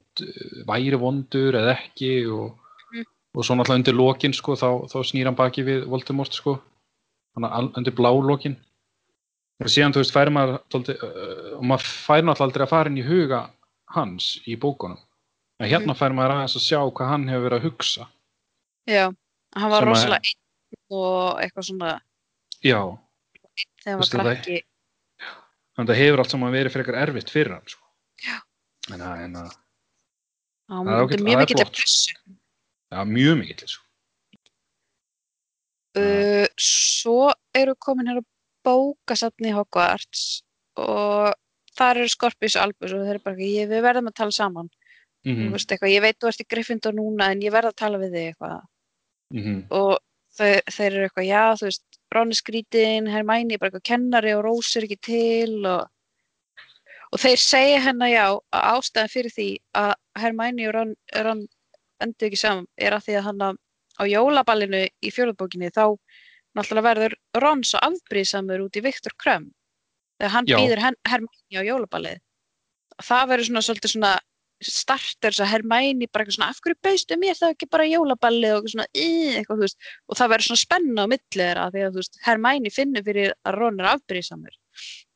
væri vondur eða ekki og, Mhm. og svo náttúrulega undir lokin sko, þá, þá snýr hann baki við Voldemort sko, undir blá lokin og síðan, þú veist, fær maður tóldi, og maður fær náttúrulega aldrei að fara inn í huga hans í bókunum. En hérna fær maður aðeins að sjá hvað hann hefur verið að hugsa já, hann var að- rosalega einn og eitthvað svona já, þegar hann var krakki þannig að það hefur allt saman verið frekar erfitt fyrir hann sko. Já. en það en að, hann Það er mjög mikill flott. pressu ja, mjög mikill sko. uh, svo eru komin hér á bókasafni í Hogwarts og þar eru Skorpís og Albus og þeir eru bara ekki, ég, við verðum að tala saman mm mm. veist, eitthvað, ég veit þú ert í Gryffindor núna en ég verð að tala við þig eitthvað -hmm. og þeir, þeir eru eitthvað, já, þú veist, Ron er skrítin, Hermæni er bara eitthvað kennari og Rós er ekki til og, og þeir segja hennar já að ástæðan fyrir því að Hermæni og Ron, Ron endur ekki saman er að því að hann á jólaballinu í fjórðbókinni þá náttúrulega verður Ron svo afbríðsamur út í Viktor Krömm. Þegar hann býður Hermæni á jólaballið. Það verður svona svolítið svona starter þess að Hermæni bara eitthvað svona af hverju baustu mér það ekki bara jólaballið? og eitthvað svona í, eitthvað, þú veist, og það verður svona spenna á milli þeirra því að þú veist, Hermæni finnur fyrir að Ron er afbríðsamur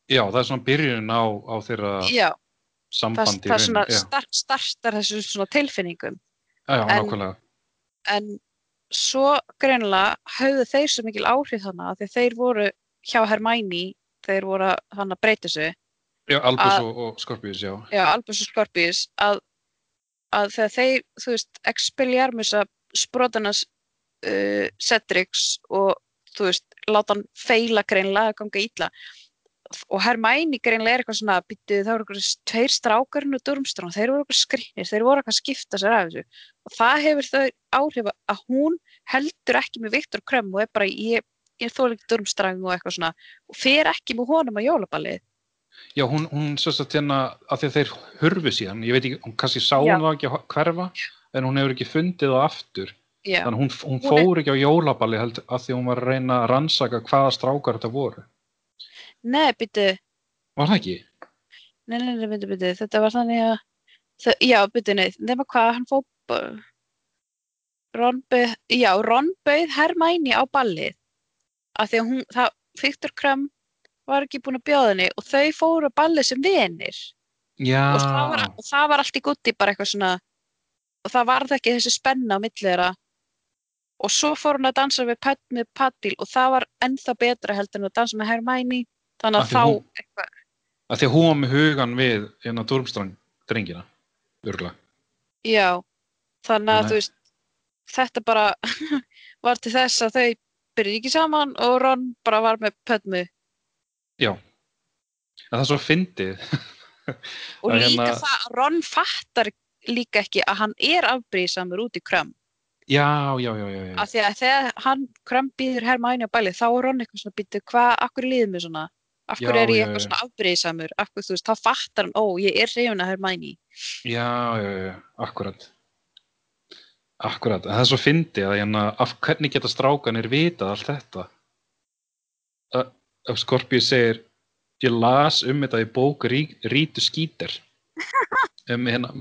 já, það er svona byrjun á, á þeirra já, það, sambandi það svona já, start, startar þessu svona tilfinningum. Já, já, en- nákvæmlega. en svo greinilega höfðu þeir svo mikil áhrif þannig að þeir voru hjá Hermæni þeir voru hann að breyta sig já, Albus að- og, og Scorpius, já. Já, Albus og Scorpius að, að þegar þeir, þú veist, Expelliarmusa sprotanas uh, Cedrics og þú veist, láta hann feila greinlega að ganga ítla og Hermæni greinlega er eitthvað svona byttu, það voru eitthvað tveir strákarinn og Durmström, þeir voru eitthvað skrinnir, þeir voru eitthvað að skipta sér af þessu. Og það hefur þau áhrif að hún heldur ekki með Viktor Krömm og er bara ég, ég þóla ekki Durmström og eitthvað svona og fer ekki með honum á jólaballið Já, hún, hún svo að hérna, að því að þeir hurfu síðan, ég veit ekki, hún kannski sá Já. hún það ekki að hverfa, en hún hefur ekki fundið það aftur. Já, Þannig að hún, hún Hún er- fór ekki á jólaballi held að því hún var að reyna að rannsaka hvaða strákar þetta voru. nei, byttu Var það ekki? Nei, nei, nei, byrju, byrju, þetta var þannig að, þau, já, byrju, nei, nema hvað, hann fó, Ron bauð, já, Ron bauð Hermæni á ballið, af því að hún, það, Viktor Krum var ekki búin að bjóða henni og þau fóru á ballið sem vinir. Og, það var, og það var allt í gutti bara eitthvað svona, og það varð ekki þessi spenna á milli þeirra. Og svo fór hún að dansa við með Patil og það var ennþá betra heldur en að dansa með Hermæni, þannig að þá, hún- eitthvað, Að því að hún var með hugan við hérna Durmstrang drengina, örgulega. Já, þannig að þú veist, þetta bara var til þess að þau byrjuði ekki saman og Ron bara var með pödmu Já. En það er svo fyndið. og Að líka hérna- það að Ron fattar líka ekki að hann er afbrýðisamur út í Krömm Já, já, já, já. já. af því að þegar hann Krömm býður Hermæni á bæli þá er Ron eitthvað svona býttu hvað, akkur líður mér svona hverju Já, er ég eitthvað já. svona afbrýðisamur af hverju þú veist, þá fattar hann, ó, ég er hrifun að Hermæni Já, já, já, akkurat. Akkurat, en það er svo fyndið að hérna, af hvernig geta strákanir vitað allt þetta? Að- Að Skorpíu segir, ég las um þetta í bók Rí, Rítu Skíter. Um, hérna,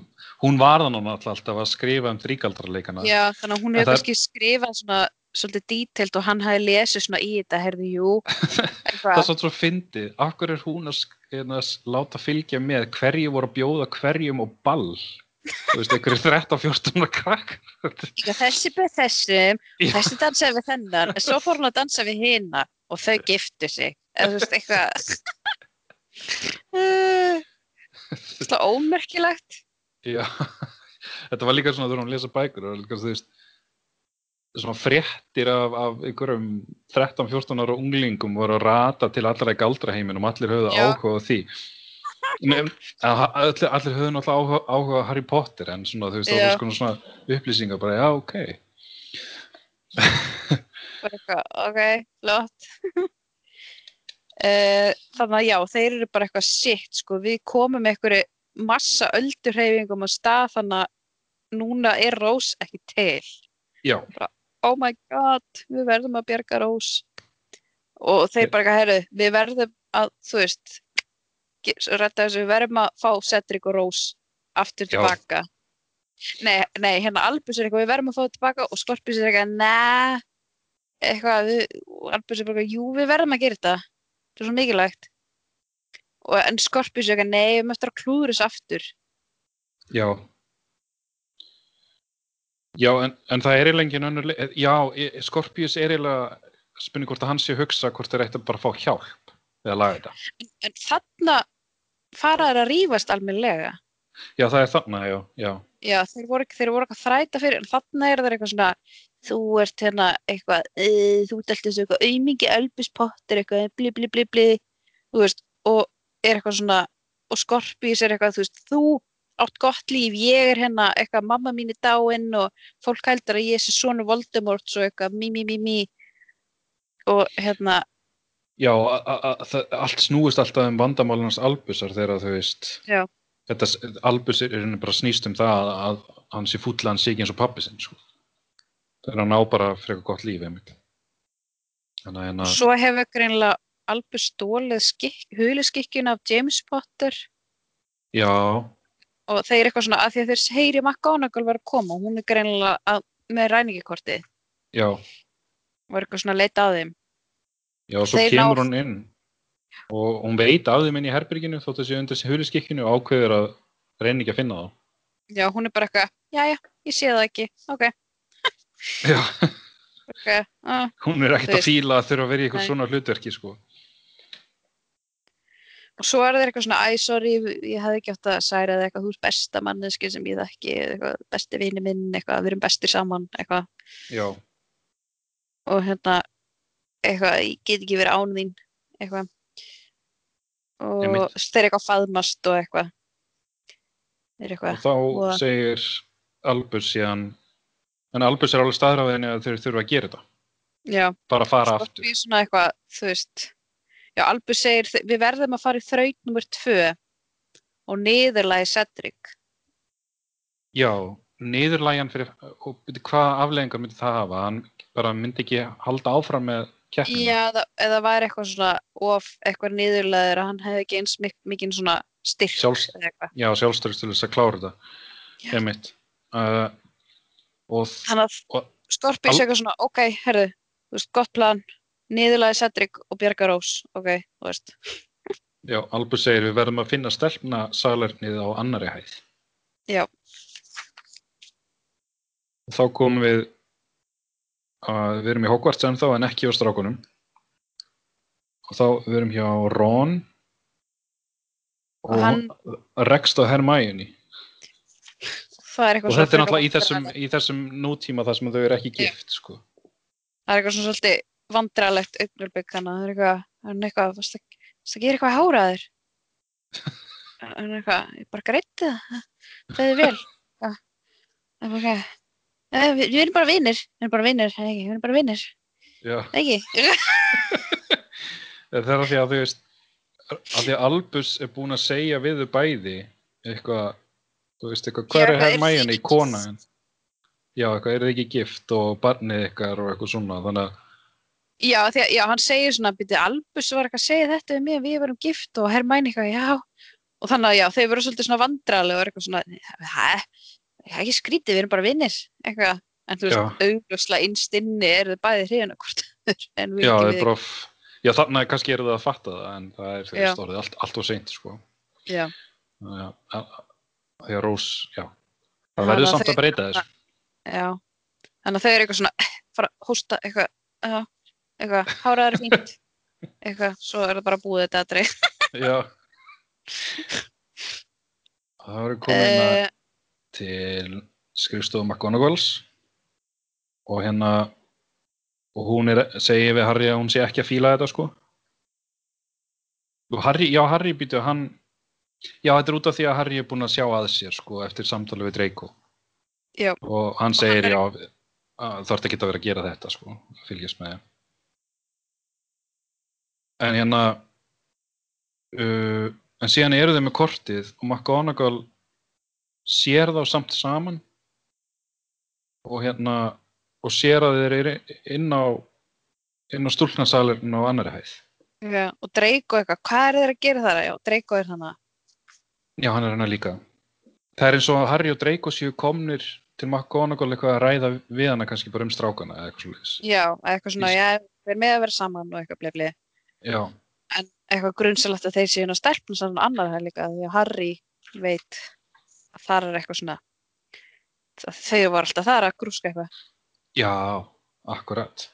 hún var þannig alltaf að skrifa um þríkaldrarleikana. Já, þannig að hún hefur kannski skrifað svona svolítið dítelt og hann hafi lesið svona í þetta, herði, jú það er svo svo fyndið. Akkur er hún að, hérna, s- láta fylgja með hverju voru að bjóða hverjum og ball? Þú veist, einhverju 13-14 krakk. þessi beð þessum Já. þessi dansaði við þennan en svo fór hún að dansa við hina og þau giftu sig. Eða þú veist eitthvað slá ómerkilegt. Já, þetta var líka svona þegar hún lesa bækur, var líka þú veist, svona fréttir af, af einhverjum 13-14 ára unglingum voru að rata til allra í galdraheiminum, allir höfðu áhuga því. Nefn, allir, allir höfðu náttúrulega áhuga, áhuga Harry Potter en svona þú veist, var svona, svona upplýsingar bara, já, ok. Bara eitthvað, ok, flott. Eh, þannig að já, þeir eru bara eitthvað sitt sko, við komum einhverju massa öldurheifingum á stað þannig að núna er Rós ekki til. Já, oh my god, við verðum að bjarga Rós. Og þeir bara eitthvað, herru, við verðum að, þú veist þessu, við verðum að fá Cedric og Rós aftur Já. tilbaka. Nei, nei, hérna Albus er eitthvað, við verðum að fá það tilbaka. Og Skorpus er eitthvað, næ eitthvað, er bara jú, við verðum að gera þetta þetta er svo mikilvægt og en Skorpus er eitthvað, nei, við möttum að klúður þessu aftur já. Já, en, en það er eiginlega engin önnur, leið- já, e- Scorpius er eiginlega, spurning hvort að hann sé að hugsa hvort þeir ætti bara að fá hjálp að laga þetta. en þarna fara þær að rífast almennilega Já, það er þarna, já, já. Já, þeir voru, eitthvað að þræta fyrir, en þarna er það eitthvað svona, þú ert hérna eitthvað, uh, þú alltaf svo eitthvað aumingi elbuspottir, eitthvað bli bli bli bli, þú veist, og er eitthvað svona, og Skorpís er eitthvað, þú veist, þú átt gott líf, ég er hérna eitthvað, mamma mín er dáin og fólk heldur að ég sé svona Voldemort, svo eitthvað, mí, mí, mí, mí, og hérna, Já, allt snúist alltaf um vandamálunars albusar þegar þú veist, Já. þetta albus er í rauninni bara snýst um það að, að hann sé fúll að hann sé ekki eins og pappi sinn, sko. Þegar hann á bara eitthvað gott líf, einmitt. Þannig að hérna, svo hefur greinlega Albus stólið skikk, huliskikkjun af James Potter. Já, og þeir eitthvað svona að því að þeir heyri McGonagall var að koma og hún er greinilega að, með ræningikortið já, og er eitthvað svona að leita að þeim. Já, svo Þeir kemur ná- hún inn. Og hún veit af þeim inn í herberginu þótt þessi undir þessi huliskikkinu og ákveður að reyna ekki að finna þá. já, hún er bara eitthvað, já, já, ég sé það ekki. Ok, Já, ok uh. hún er ekkert að fíla að þurfa að vera í eitthvað Nei. svona hlutverki, sko. og svo er það eitthvað svona, æ, sorry ég hefði ekki átt að særa það eitthvað, þú ert besta manneski sem ég þekki, eitthvað, besti vini minn eitthvað, við erum bestir saman, eitthvað Já, og hérna, eitthvað, ég get ekki verið án þín eitthvað og þeir eitthvað faðmast og eitthvað þeir eru og eitthvað þá voða- segir Albus síðan en Albus er alveg staðræðinni að þeir þurfa að gera þetta. Já, bara að fara Skorpi aftur. svona eitthvað, þú veist já, Albus segir, "Þi- við verðum að fara í þraut nummer tvö og niðurlagi Cedric. Já, niðurlægjan fyrir og hvað afleggingar myndi það hafa? Hann bara myndi ekki halda áfram með keppnina? Já, eða, eða væri eitthvað svona of eitthvað niðurlaður að hann hefði ekki eins mik mikinn svona styrk eitthvað. já sjálfstæðist til þess að klára þetta. Já. einmitt. Uh, þannig að og Skorpi segir eitthvað svona, ok, herðu veist, gott plan, niðurlagi Cedric og Bjarga Rós, ok, þú veist. Já, Albus segir við verðum að finna stelpna salernið á annari hæð. Já, þá komum við að við erum í Hogwarts ennþá en ekki á strákunum. Og þá við erum hjá Ron. Og Hann- rekst á Hermione það er eitthvað og þetta er náttúrulega í þessum, í þessum nútíma þar sem þau eru ekki gift sko. það er eitthvað svona svolítið vandralegt augnulbygg þannig að það er eitthvað, hann er eitthvað að að háraður hann er eitthvað, ég bara greitti það. Það er vel. Það er bara eitthvað, "Eh, við, erum bara vinnir við erum bara vinnir, við erum bara vinnir ekki, það er af því að þú veist af því að Albus er búinn að segja við þau bæði eitthvað þú veist eitthvað, hvað er eitthvað, þið Hermione ekki kona en já, eitthvað, er þið ekki gift og barnið ykkar og eitthvað svona þannig að já, því að, já, hann segir svona byrju, Albus var eitthvað að segja þetta við mig við varum gift og Hermæni eitthvað, já. Og þannig að já, þau voru svolítið svona vandraleg og er eitthvað svona, hæ, það er ekki skrítið við erum bara vinnir, eitthvað. En þú veist, augljóslega innstinni er þau bæði hriðina hvort öðru, en við já, ekki það við er bara já, þannig að kannski eru það að fatta það en það er Já. fyrir stórið allt, allt og seint sko. já, já, því að Rós, já. Það verður að samt að breyta þessu. já. Þannig að þau eru eitthvað svona, eh, fara að hósta eitthvað, já, eitthvað háraður er fínt, eitthvað svo er það bara búið þetta aðri já. Það verður komin að uh, til skrifstofu McGonagalls og hérna og hún er, segir við Harry að hún sé ekki að fíla þetta sko. Harry, já Harry býtu hann já þetta er út af því að Harry er búinn að sjá að sér sko eftir samtali við Draco. Já, og hann Og segir hann er- já þarf ekki að vera að gera þetta sko fylgjast með. Þeim. en hérna uh, en síðan eru þau með kortið og McGonagall sér þá samt saman. Og hérna og sér að þeir eru inn á inn á stúlknasalurinn á annari hæð. Já, og Draco eitthvað, hvað er þeir að gera þar? Já, Draco er þannig já hann er hérna líka. Það er eins og Harry og Draco séu komnir til McGonagall eitthvað að ræða við hana kannski bara um strákana eða eitthvað svolítið Já, eitthvað svona, já, við erum með að vera saman og eitthvað blefli. já, En eitthvað grunnsalegt að þeir séu inn á stelpun saman annar það líka, því að Harry veit að þar er eitthvað svona, það- þau voru alltaf þar að grúska eitthvað. já, akkurat.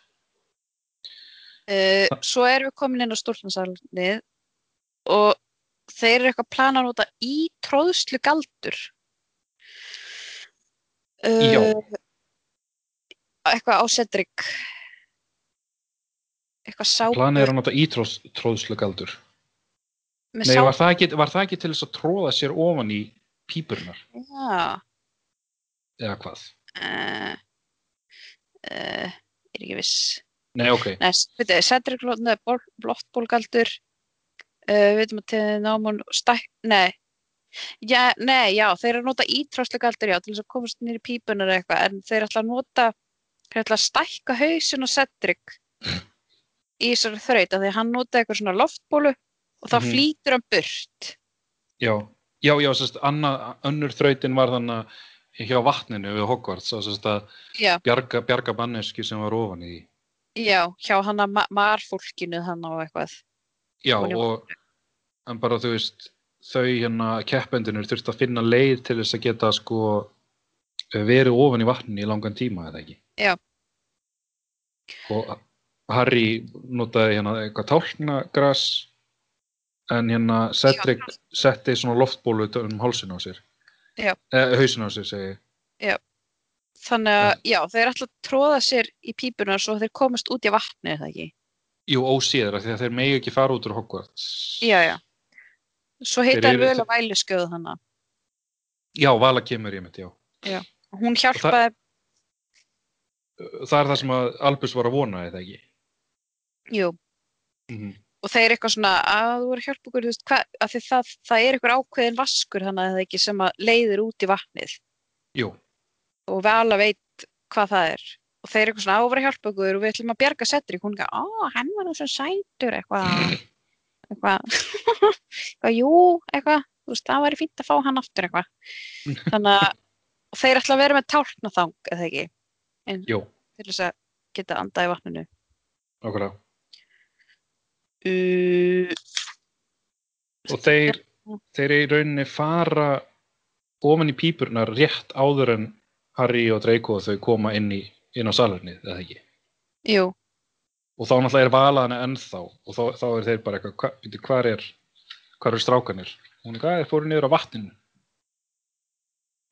Uh, svo erum við komin inn á stúlnasalnið og þeir eru eitthvað að plana að nota í tróðslu galdur. Uh. Eitthvað á Cedric. Eitthvað sápu. planið er að nota ítróðslugaldur með nei, sápu. var það, ekki, var það ekki til þess að tróða sér ofan í pípurnar Já. eða hvað Uh, uh, er ekki viss. nei, ok, Cedric notaði blottbólgaldur, uh, við veitum að til námun stæk, nei, já, nei, já, þeir eru að nota ítráðslegaldur, já, til þess að komast nýri pípunar eða eitthvað, en þeir ætla að nota, þeir ætla að stækka hausin og Cedric í þessari þraut, að hann notaði eitthvað svona loftbólu og þá Mhm. flýtur hann burt. já já, já, sérst, annað, önnur þrautin var þannig hjá vatninu við Hogwarts, sérst að bjarga, bjarga bannesku sem var ofan í já, hjá hann að ma marfólkinu hann á eitthvað. Já, og en bara þú veist þau hérna keppendunir þurft að finna leið til þess að geta sko verið ofan í vatninu í langan tíma eða ekki Já. og Harry notaði hérna eitthvað tálknagras en hérna Cedric setti svona loftbólu um hálsin á sér Já. eh, hausin á sér segi ég. Þannig að, já, þeir ætla að tróða sér í pípunar svo þeir komast út í vatni, það ekki? Jú ósíður af því að þeir megi ekki fara út úr Hogwarts Já, já. Svo hann eru- völu væluskjöðu þannig. Já, Vala kemur ég mitt, já. Hún hjálpaði, Það er það sem að Albus var að vona, eða ekki? jú, Mm og þeir eitthvað svona að þú voru að hjálpa okkur, þú veist, hvað, að því það, það er eitthvað ákveðin vaskur þannig að það ekki sem að leiðir út í vatnið Jú, og Vala veit hvað það er og þeir eitthvað svona á að vera hjálpa okkur og við ætlum að bjarga Cedric, hún er eitthvað, ó, hann var nú svo sætur eitthvað. Eitthvað, eitthvað, jú, eitthvað þú veist, það væri fínt að fá hann aftur eitthvað. Þannig að þeir ætla að vera með tálknaþang, eða ekki? En jú, til þess að geta andað í vatninu. Okkurlega. uh, Og þeir, þeir í rauninni fara ofan í pípurnar rétt áður en Harry og Draco þau koma inn, í, inn á salernið, eða ekki? jú, Og þá náttúrulega er valaðan ennþá og þá, þá er þeir bara eitthvað, hva, byrju, hvar er, hvar er strákanir? Hún er hvað, þeir fóru niður á vatninu.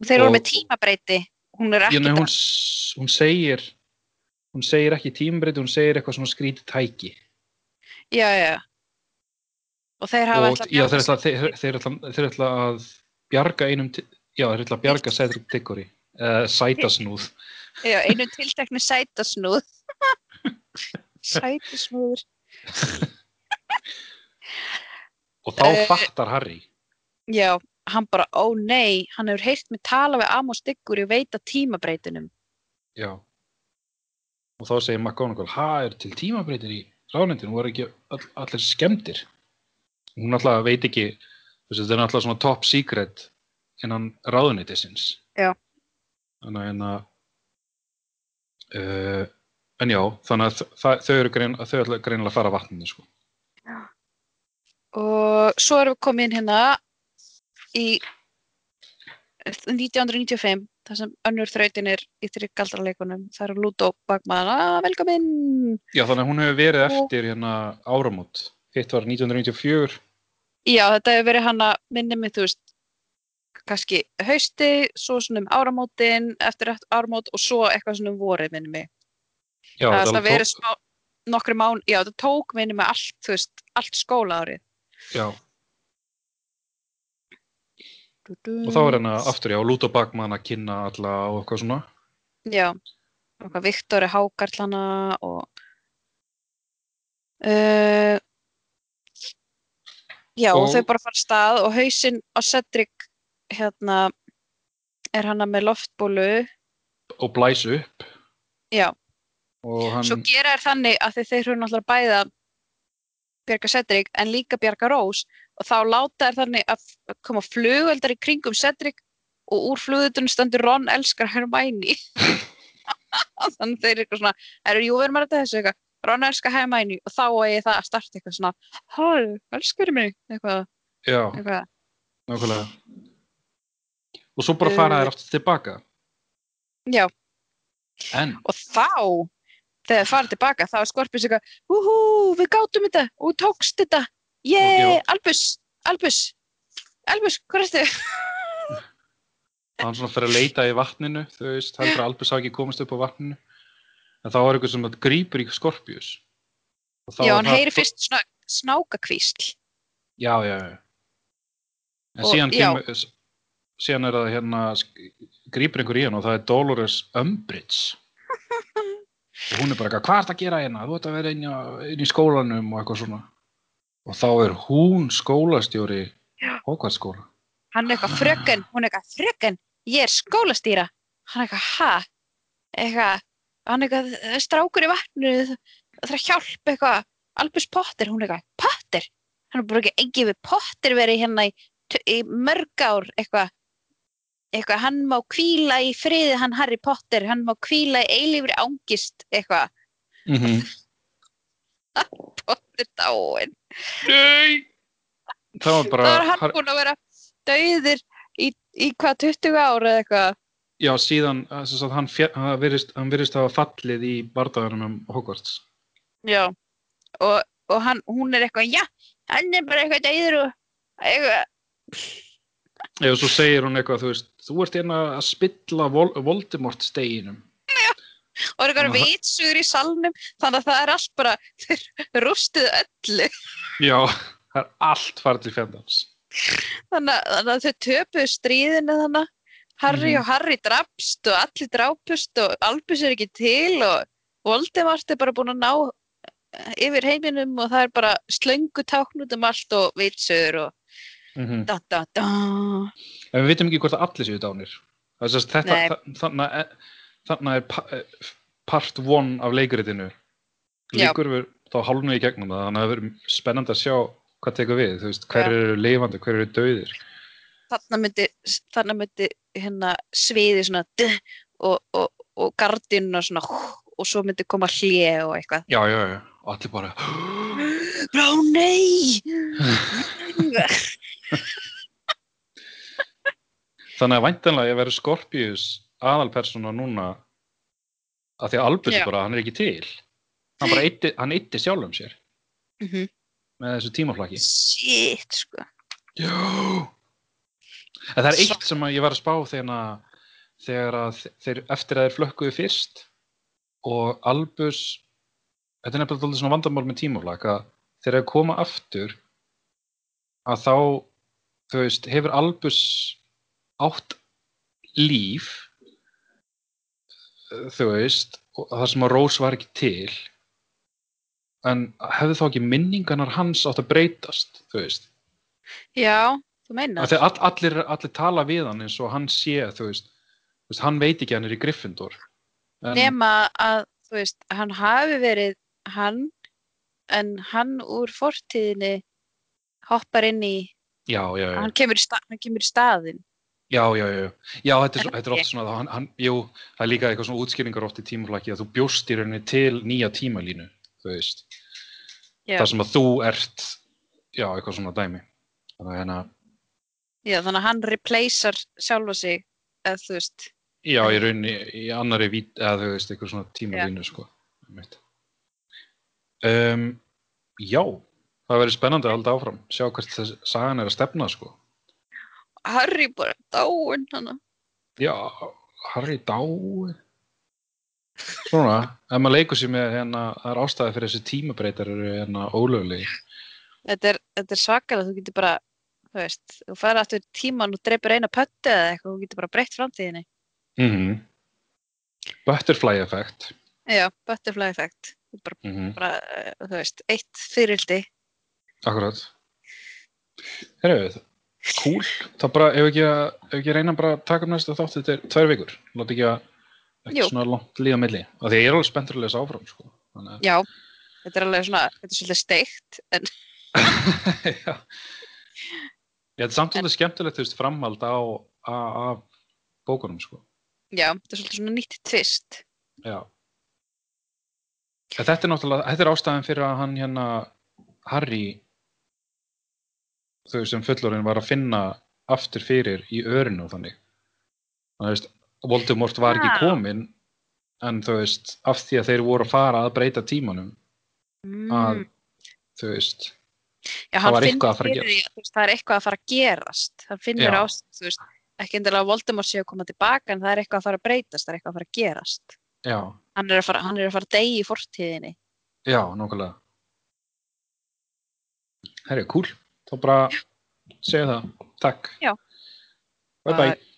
þeir eru Og- með tímabreyti hún er ekki nei, hún, hún segir, hún segir ekki tímbreyt, hún segir eitthvað svona skrítið tæki. já, já og þeir hafa að já, þeir ætla, þeir, þeir, ætla, þeir ætla að bjarga einum já, þeir ætla að bjarga Cedric Diggory uh, sætasnúð Já, einu tilteknu sætasnúð. Sætasnúður. og þá Eh, fattar Harry Já, hann bara, ó nei, hann hefur heyrt mig tala við Amos Diggur í veita tímabreitinum. já og þá segir McGonagall ha, er til tímabreytir í ráðnendinu, voru ekki all, allir skemmtir hún alltaf veit ekki veist, þetta er alltaf svona top secret innan ráðuneytisins Já. þannig að hérna uh, en já, þannig að þau eru grein, þau greinilega að fara vatninu sko. Og svo erum við komin hérna í 1995, þar sem önnur þrautin er í þryggaldraleikunum. Það eru Ludo Bagman, að velkomin! Já, þannig að hún hefur verið Og- eftir hérna áramót. Hitt var 1994. Já, þetta hefur verið hann að minni mig, þú veist, kannski hausti, svo svona um áramótin, eftir áramót og svo eitthvað svona um vorið minni mig. Já, það alveg verið smá, nokkri mán, já, þetta tók minni með allt, veist, allt skólaárið. Já, og þá er hérna aftur, já, Ludo Bagman að kynna alla og eitthvað svona. Já, okkar Viktor er hákarlana og uh, Já, og, Og- þau bara fara stað og hausinn á Cedric hérna er hana með loftbólu. Og blæs upp. Já, hann, svo gera er þannig að þeir eru náttúrulega bæði að bjarga Cedric en líka bjarga Rose. Og þá láta er þannig að koma flugöldar í kringum Cedric og úr flugöldunum stendur Ron elskar Hermione. Þannig þeir eru eitthvað svona eru jú, við erum að ræða þessu eitthvað. Ron elskar Hermione og þá er það að starta eitthvað svona hæ, elskar mig? Eitthvað, já, eitthvað. nákvæmlega. Og svo bara fara þær aftur tilbaka. Já, En, og þá þegar það farið tilbaka þá er Skorpus eitthvað úhú, við gátum þetta og tókst þetta yeah. Albus, Albus Albus, hvað er þetta? hann svona fyrir að leita í vatninu, þú veist, heldur að Albus hafi ekki komist upp á vatninu. En þá er eitthvað sem að grípur í þá Já, hann heyri fyrst snákakvísl Já, já, já. En Og- síðan, já. kemur, síðan er það hérna, grípur einhver í hann og það er Dolores Umbridge. og hún er bara eitthvað, hvað er það að gera hérna? Þú ert að vera inn, á- inn í skólanum og eitthvað svona. Og þá er hún skólastjóri. Hogwarts-skóla. hann er eitthvað fröken, hún er eitthvað fröken ég er skólastýra hann er eitthvað, ha? eitthvað, hann er eitthvað "Það er strákur í vatnu það þarf að hjálpa eitthvað Albus Potter, hún er eitthvað, Potter hann er bara ekki engið við Potter verið hérna í, í mörg ár eitthvað eitthvað, hann má kvíla í friði hann Harry Potter, hann má kvíla í eilífri ángist eitthvað, Mm -hmm. Potter dáin Nei! Það var bara, það var hann har, búinn að vera dauðir í, í hvað 20 ár eða eitthvað já, síðan, þess að hann, fjö- hann virðist, hann virðist hafa fallið í bardaganum um Hogwarts. Já, og, og hann, hún er eitthvað, já, hann er bara eitthvað deyður og eitthvað, Eða svo segir hún eitthvað, þú veist, þú ert hérna að spilla Vol Voldemort steginum. og er eitthvað vitsugur í salnum, þannig að það er allt bara, þeir rústuðu öllu. Já, það er allt farið til fjandans. þannig, þannig að þau töpuðu stríðinu þannig Harry Mhm. og Harry drapst og allir drápust og Albus er ekki til og Voldemort er bara búin að ná yfir heiminum og það er bara slöngu tákn út um allt og vitsur og mm da da da En við vitum ekki hvort að allir séu dánir. Það er part one af leikritinu. Já. Líkur við þá hálfnu í gegnum það, þannig að það verður spennandi að sjá hvað tekur við, veist, hver Já. eru lifandi, hver eru dauðir. þarna myndi, myndi hérna sviði svona og, og, og gardinuna svona og svo myndi koma hlje og eitthvað Já, já, já, og allir bara, Brá, nei! þannig að væntanlega ég verður Scorpius aðalpersona núna að því að Já. bara, hann er ekki til. Hann bara eitti, hann eitti sjálfum sér Mhm. með þessu tímaflaki. Shit, sko Já. En það er eitt sem ég var að spá þegar, þegar að þeir, eftir að þeir flökkuðu fyrst og Albus, þetta er nefnilega dálítið svona vandamál með tímaflak að þegar þeir koma aftur að þá, þú veist, hefur Albus átt líf, þú veist, það sem að Rós var ekki til, en hefði þá ekki minningarnar hans átt að breytast, þú veist. Já, þú meinar all, allir, allir tala við hann eins og hann sé, þú veist, þú veist hann veit ekki hann er í Gryffindor. En, Nema að, þú veist, hann hafi verið hann en hann úr fortíðinni hoppar inn í já, já, já, hann kemur í, sta, hann kemur í staðinn já, já, já, já, þetta er, það þetta er oft svona, hann, hann, jú, það er líka eitthvað svona útskýringar oft í tímaflaki að þú bjóst í rauninni til nýja tímalínu, þú veist, Já, það sem að þú ert, já, eitthvað svona dæmi. Þannig að hérna, já þannig að hann replacear sjálfa sig eða þú veist já, í rauninni, í annari vít, eða þú veist, eitthvað svona tímalínu, sko, einmitt. Um, já, það verður spennandi að halda áfram, sjá hvert þess sagan er að stefna, sko. Harry bara dáinn hann Já, Harry dái Svona, ef maður leikur sér með hérna, það er ástæði fyrir þessi tímabreytar eru hérna ólögli þetta er, þetta er svakalega, þú getur bara þú veist, þú færi aftur tíman og dreipur eina pöttu eða eitthvað, þú getur bara breytt framtíðinni. Mm -hmm. Butterfly effect. Já, butterfly effect. Bara, mm -hmm. bara, eh, þú veist, eitt fyrildi Akkurat. Herru, cool Það bara, ef ekki, ef ekki reyna bara að taka um næsta þátt þetta er tvær vikur Láta ekki að ekki Jú. svona langt líða á milli af því ég er alveg spenntur að lesa áfram sko. Þannig já, þetta er alveg svona, þetta er svolítið steikt en Já. Þetta er samt alveg skemmtilegt þú veist, framhald á, á, af bókunum sko. já, þetta er svolítið svona nýtt tvist Já. En Þetta er náttúrulega, þetta er ástæðan fyrir að hann hérna, Harry, þau sem fullorinn var að finna aftur fyrir í örinu og þannig. Þannig veist, Voldemort var ekki Já. kominn, en þú veist, af því að þeir voru að fara að breyta tímanum, að, þú veist, Já, Það var eitthvað að fara að veist, það er eitthvað að fara að gerast. Hann finnur Já. ást, þú veist, ekki endilega að Voldemort sé að koma tilbaka en það er eitthvað að fara að breytast, það er eitthvað að fara að gerast. já, Hann er að fara, hann er að fara að deyja í fortíðinni. já, nákvæmlega. Herri, cool. Þá bara segja það. Takk. Já. Bye bye. Bye.